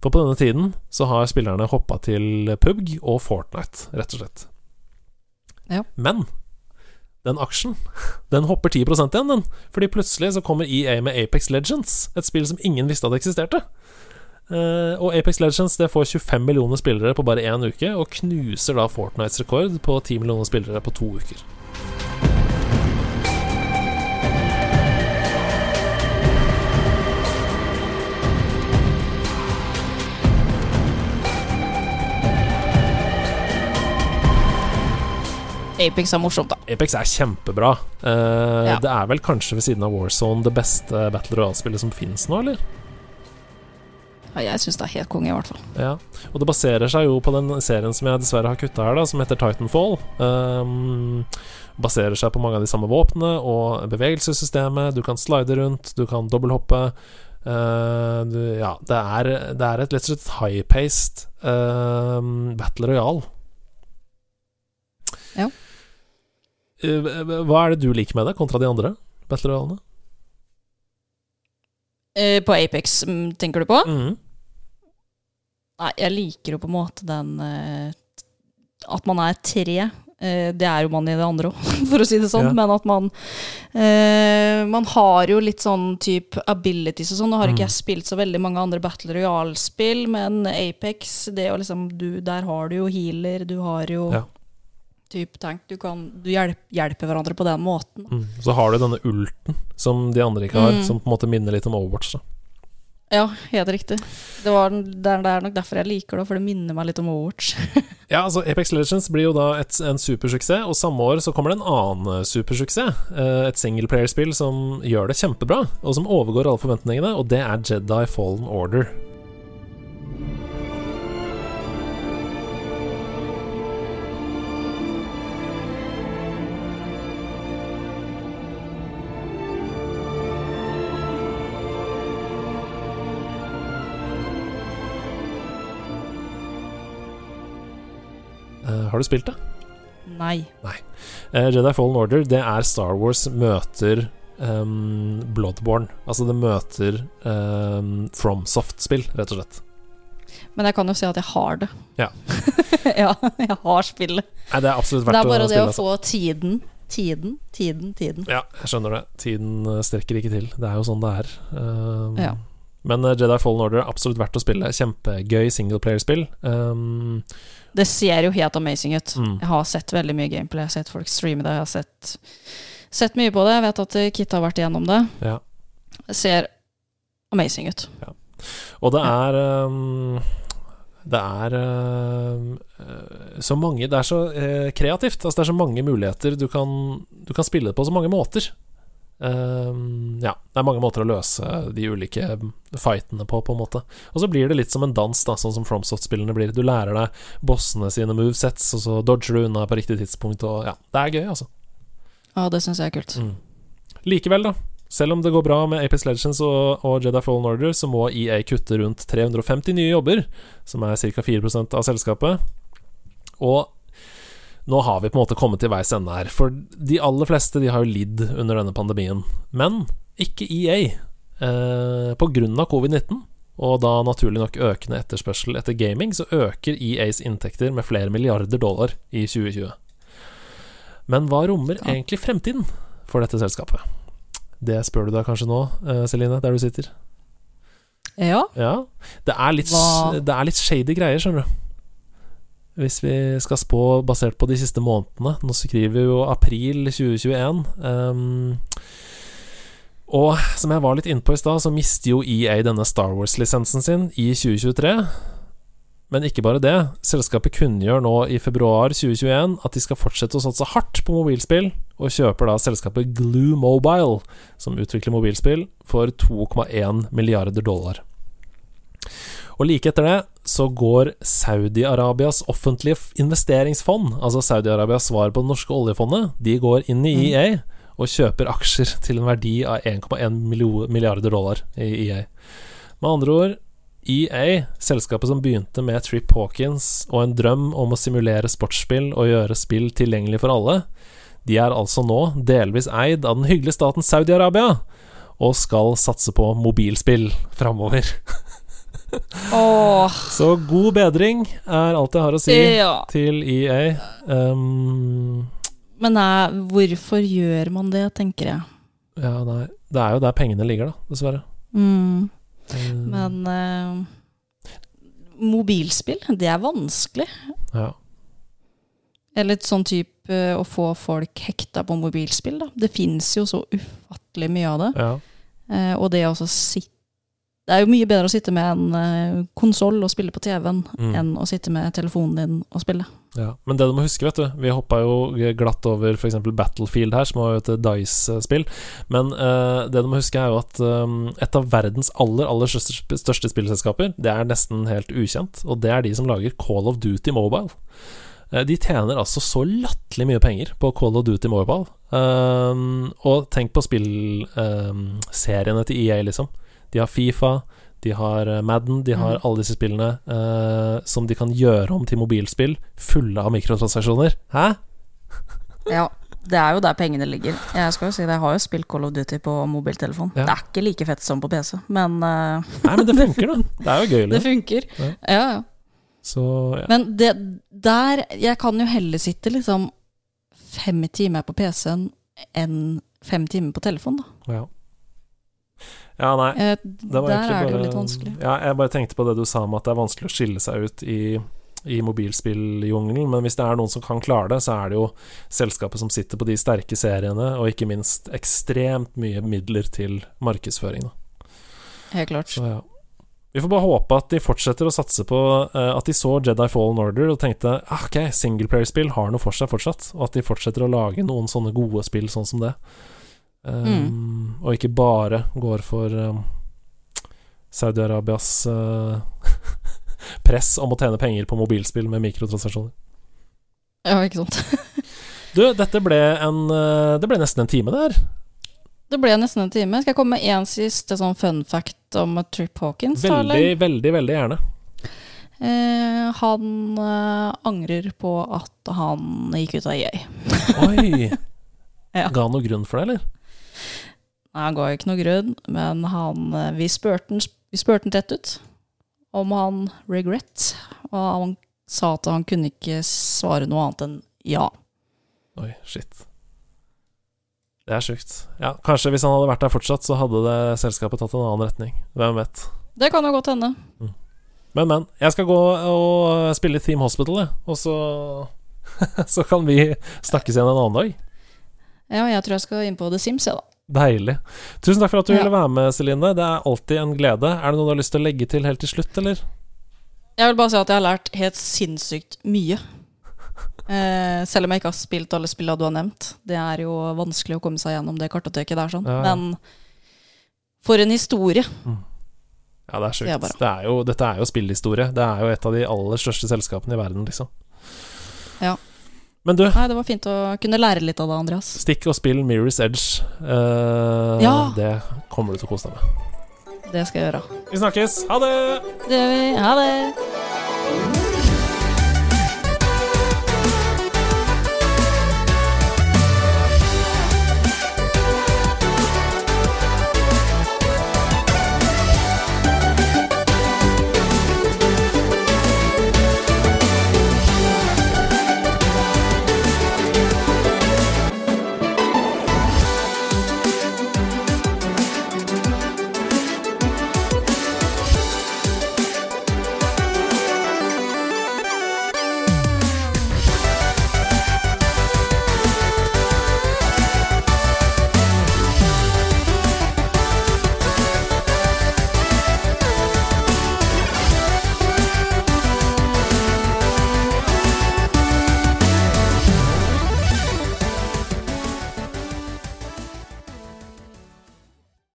For på denne tiden så har spillerne hoppa til PUBG og Fortnite, rett og slett. Ja. Men den aksjen, den hopper 10 igjen, den. Fordi plutselig så kommer EA med Apex Legends, et spill som ingen visste hadde eksisterte. Eh, og Apex Legends det får 25 millioner spillere på bare én uke, og knuser da Fortnites rekord på 10 millioner spillere på to uker. Apex er morsomt, da. Apex er kjempebra. Uh, Ja. Det er vel kanskje ved siden av Warzone det beste Battle Royale-spillet som fins nå, eller? Ja, jeg syns det er helt konge, i hvert fall. Ja, og det baserer seg jo på den serien som jeg dessverre har kutta her, da, som heter Titanfall. Um, baserer seg på mange av de samme våpnene og bevegelsessystemet. Du kan slide rundt, du kan dobbelthoppe. Uh, du, ja, det er, det er et litt slett high-paced uh, battle royal. Ja. Uh, hva er det du liker med det, kontra de andre battle royalene? Uh, på Apex, mm, tenker du på? Mm. Nei, jeg liker jo på en måte den uh, At man er tre. Uh, det er jo man i det andre òg, for å si det sånn. Ja. Men at man eh, Man har jo litt sånn type abilities og sånn. Nå har ikke Mm. jeg spilt så veldig mange andre Battle Royale-spill, men Apex, det å liksom du, Der har du jo healer, du har jo Ja. Type tank. Du kan Du hjelp, hjelper hverandre på den måten. Mm. Så har du denne ulten som de andre ikke har, Mm. som på en måte minner litt om Overwatch. Da. Ja, helt riktig. Det, var, det er- nok derfor jeg liker det, for det minner meg litt om Overwatch. Ja, altså Apex Legends blir jo da et, en supersuksess, og samme år så kommer det en annen eh, supersuksess. Eh, et singleplayerspill som gjør det kjempebra, og som overgår alle forventningene, og det er Jedi Fallen Order. Har du spilt det? Nei. Eh, Jedi Fallen Order, det er Star Wars møter um, Bloodborne. Altså det møter um, FromSoft-spill, rett og slett. Men jeg kan jo si at jeg har det. Ja. ja, jeg har spillet. Nei, det er absolutt Det er bare å det å Altså. få tiden. Tiden, tiden, tiden. Ja, jeg skjønner det. Tiden eh, strekker ikke til. Det er jo sånn det er. Um, Ja. Men eh, Jedi Fallen Order er absolutt verdt å spille. Kjempegøy singleplayerspill. Um, Det ser jo helt amazing ut. Mm. Jeg har sett veldig mye gameplay. Jeg har sett folk streame det. Jeg har sett, sett mye på det. Jeg vet at eh, Kit har vært igjennom det. ja. Det ser amazing ut. Og det er um, Det er eh, så mange Det er så uh, kreativt. Altså Det er så mange muligheter. Du kan, du kan spille det på så mange måter. Um, ja, det er mange måter å løse de ulike fightene på, på en måte. Og så blir det litt som en dans, da sånn som FromSoft-spillene blir. Du lærer deg bossene sine movesets, og så dodger du unna på riktig tidspunkt, og ja, det er gøy, altså. Ja, det syns jeg er kult. Mm. Likevel, da. Selv om det går bra med Apex Legends og, og Jedi Fallen Order, så må EA kutte rundt 350 nye jobber, som er ca. 4% av selskapet. Og nå har vi på en måte kommet til veis ende her. For de aller fleste de har jo lidd under denne pandemien. Men ikke EA. Eh, på grunn av covid-19, og da naturlig nok økende etterspørsel etter gaming, så øker EAs inntekter med flere milliarder dollar i 2020. Men hva rommer Ja. egentlig fremtiden for dette selskapet? Det spør du deg kanskje nå, eh, Celine, der du sitter. Ja. Ja. Det er litt, det er litt shady greier, skjønner du. Hvis vi skal spå basert på de siste månedene Nå skriver vi jo april 2021. Um, og som jeg var litt innpå i stad, så mister jo EA denne Star Wars-lisensen sin i 2023. Men ikke bare det. Selskapet kunngjør nå i februar 2021 at de skal fortsette å satse hardt på mobilspill, og kjøper da selskapet Glue Mobile, som utvikler mobilspill, for 2,1 milliarder dollar. Og like etter det så går Saudi-Arabias offentlige investeringsfond, altså Saudi-Arabias svar på det norske oljefondet, de går inn i Mm. EA og kjøper aksjer til en verdi av 1,1 milliarder dollar i EA. Med andre ord, EA, selskapet som begynte med Trip Hawkins og en drøm om å simulere sportsspill og gjøre spill tilgjengelig for alle, de er altså nå delvis eid av den hyggelige staten Saudi-Arabia, og skal satse på mobilspill framover. Åh, Så god bedring er alt jeg har å si ja. til EA. Um, Men nei, hvorfor gjør man det, tenker jeg. Ja, nei. Det er jo der pengene ligger, da, dessverre. Mm. Um. Men uh, mobilspill, det er vanskelig. ja. Eller et sånn type eh, å få folk hekta på mobilspill, da. Det fins jo så ufattelig mye av det. ja. Uh, og det å sitte Det er jo mye bedre å sitte med en eh, konsoll og spille på TV-en Mm. enn å sitte med telefonen din og spille. Ja, Men det du må huske, vet du Vi hoppa jo glatt over f.eks. Battlefield her, som var jo et Dice-spill. Men uh, det du må huske, er jo at um, et av verdens aller aller største, største spillselskaper, det er nesten helt ukjent, og det er de som lager Call of Duty Mobile. Eh, De tjener altså så latterlig mye penger på Call of Duty Mobile. Um, og tenk på spillseriene til EA, liksom. De har Fifa, de har eh, Madden, de har Mm. alle disse spillene uh, som de kan gjøre om til mobilspill, fulle av mikrotransaksjoner. Hæ? Ja, det er jo der pengene ligger. Jeg skal jo si det, jeg har jo spilt Call of Duty på mobiltelefon. Ja. Det er ikke like fett som på PC, men uh, Nei, men det funker, da. Det er jo gøy. det Liksom. funker. Ja. Ja, ja. Så ja. Men det der Jeg kan jo heller sitte liksom fem timer på PC-en enn fem timer på telefon, da. ja. Ja, nei. Eh, Det var der er det jo litt vanskelig. Ja, jeg bare tenkte på det du sa om at det er vanskelig å skille seg ut i, i mobilspilljungelen, men hvis det er noen som kan klare det, så er det jo selskapet som sitter på de sterke seriene, og ikke minst ekstremt mye midler til markedsføring. Helt klart. Så ja. Vi får bare håpe at de fortsetter å satse på uh, at de så Jedi Fallen Order og tenkte ah, ok, singleplayerspill har noe for seg fortsatt, og at de fortsetter å lage noen sånne gode spill sånn som det. Um, Og ikke bare går for um, Saudi-Arabias uh, press om å tjene penger på mobilspill med mikrotransaksjoner. Ja, ikke sant. Du, dette ble en eh, Det ble nesten en time, det her. Det ble nesten en time. Skal jeg komme med én siste sånn fun fact om Trip Hawkins? da? Veldig, veldig, veldig gjerne. Eh, han eh, angrer på at han gikk ut av EA. Oi! Ja. Ga han noe grunn for det, eller? Nei, Han ga ikke noe grunn, men han, eh, vi spurte han vi han rett ut om han regret, og han sa at han kunne ikke svare noe annet enn ja. Oi, shit. Det er sjukt. Ja, kanskje hvis han hadde vært der fortsatt, så hadde det selskapet tatt en annen retning. Hvem vet. Det kan jo godt hende. Men, men. Jeg skal gå og spille Team Hospital, jeg. Og så Så kan vi snakkes igjen en annen dag. Ja, jeg tror jeg skal inn på The Sims, jeg, da. Deilig. Tusen takk for at du Ja. ville være med, Celine. Det er alltid en glede. Er det noe du har lyst til å legge til helt til slutt, eller? Jeg vil bare si at jeg har lært helt sinnssykt mye. Eh, selv om jeg ikke har spilt alle spillene du har nevnt. Det er jo vanskelig å komme seg gjennom det kartoteket der, sånn. Ja. Men for en historie. Ja, det er sjukt. Det Det dette er jo spillhistorie. Det er jo et av de aller største selskapene i verden, liksom. Ja. Men du, Nei, det var fint å kunne lære litt av det, Andreas. stikk og spill Mirror's Edge. Eh, Ja. Det kommer du til å kose deg med. Det skal jeg gjøre. Vi snakkes. Ha det! Det gjør vi. Ha det!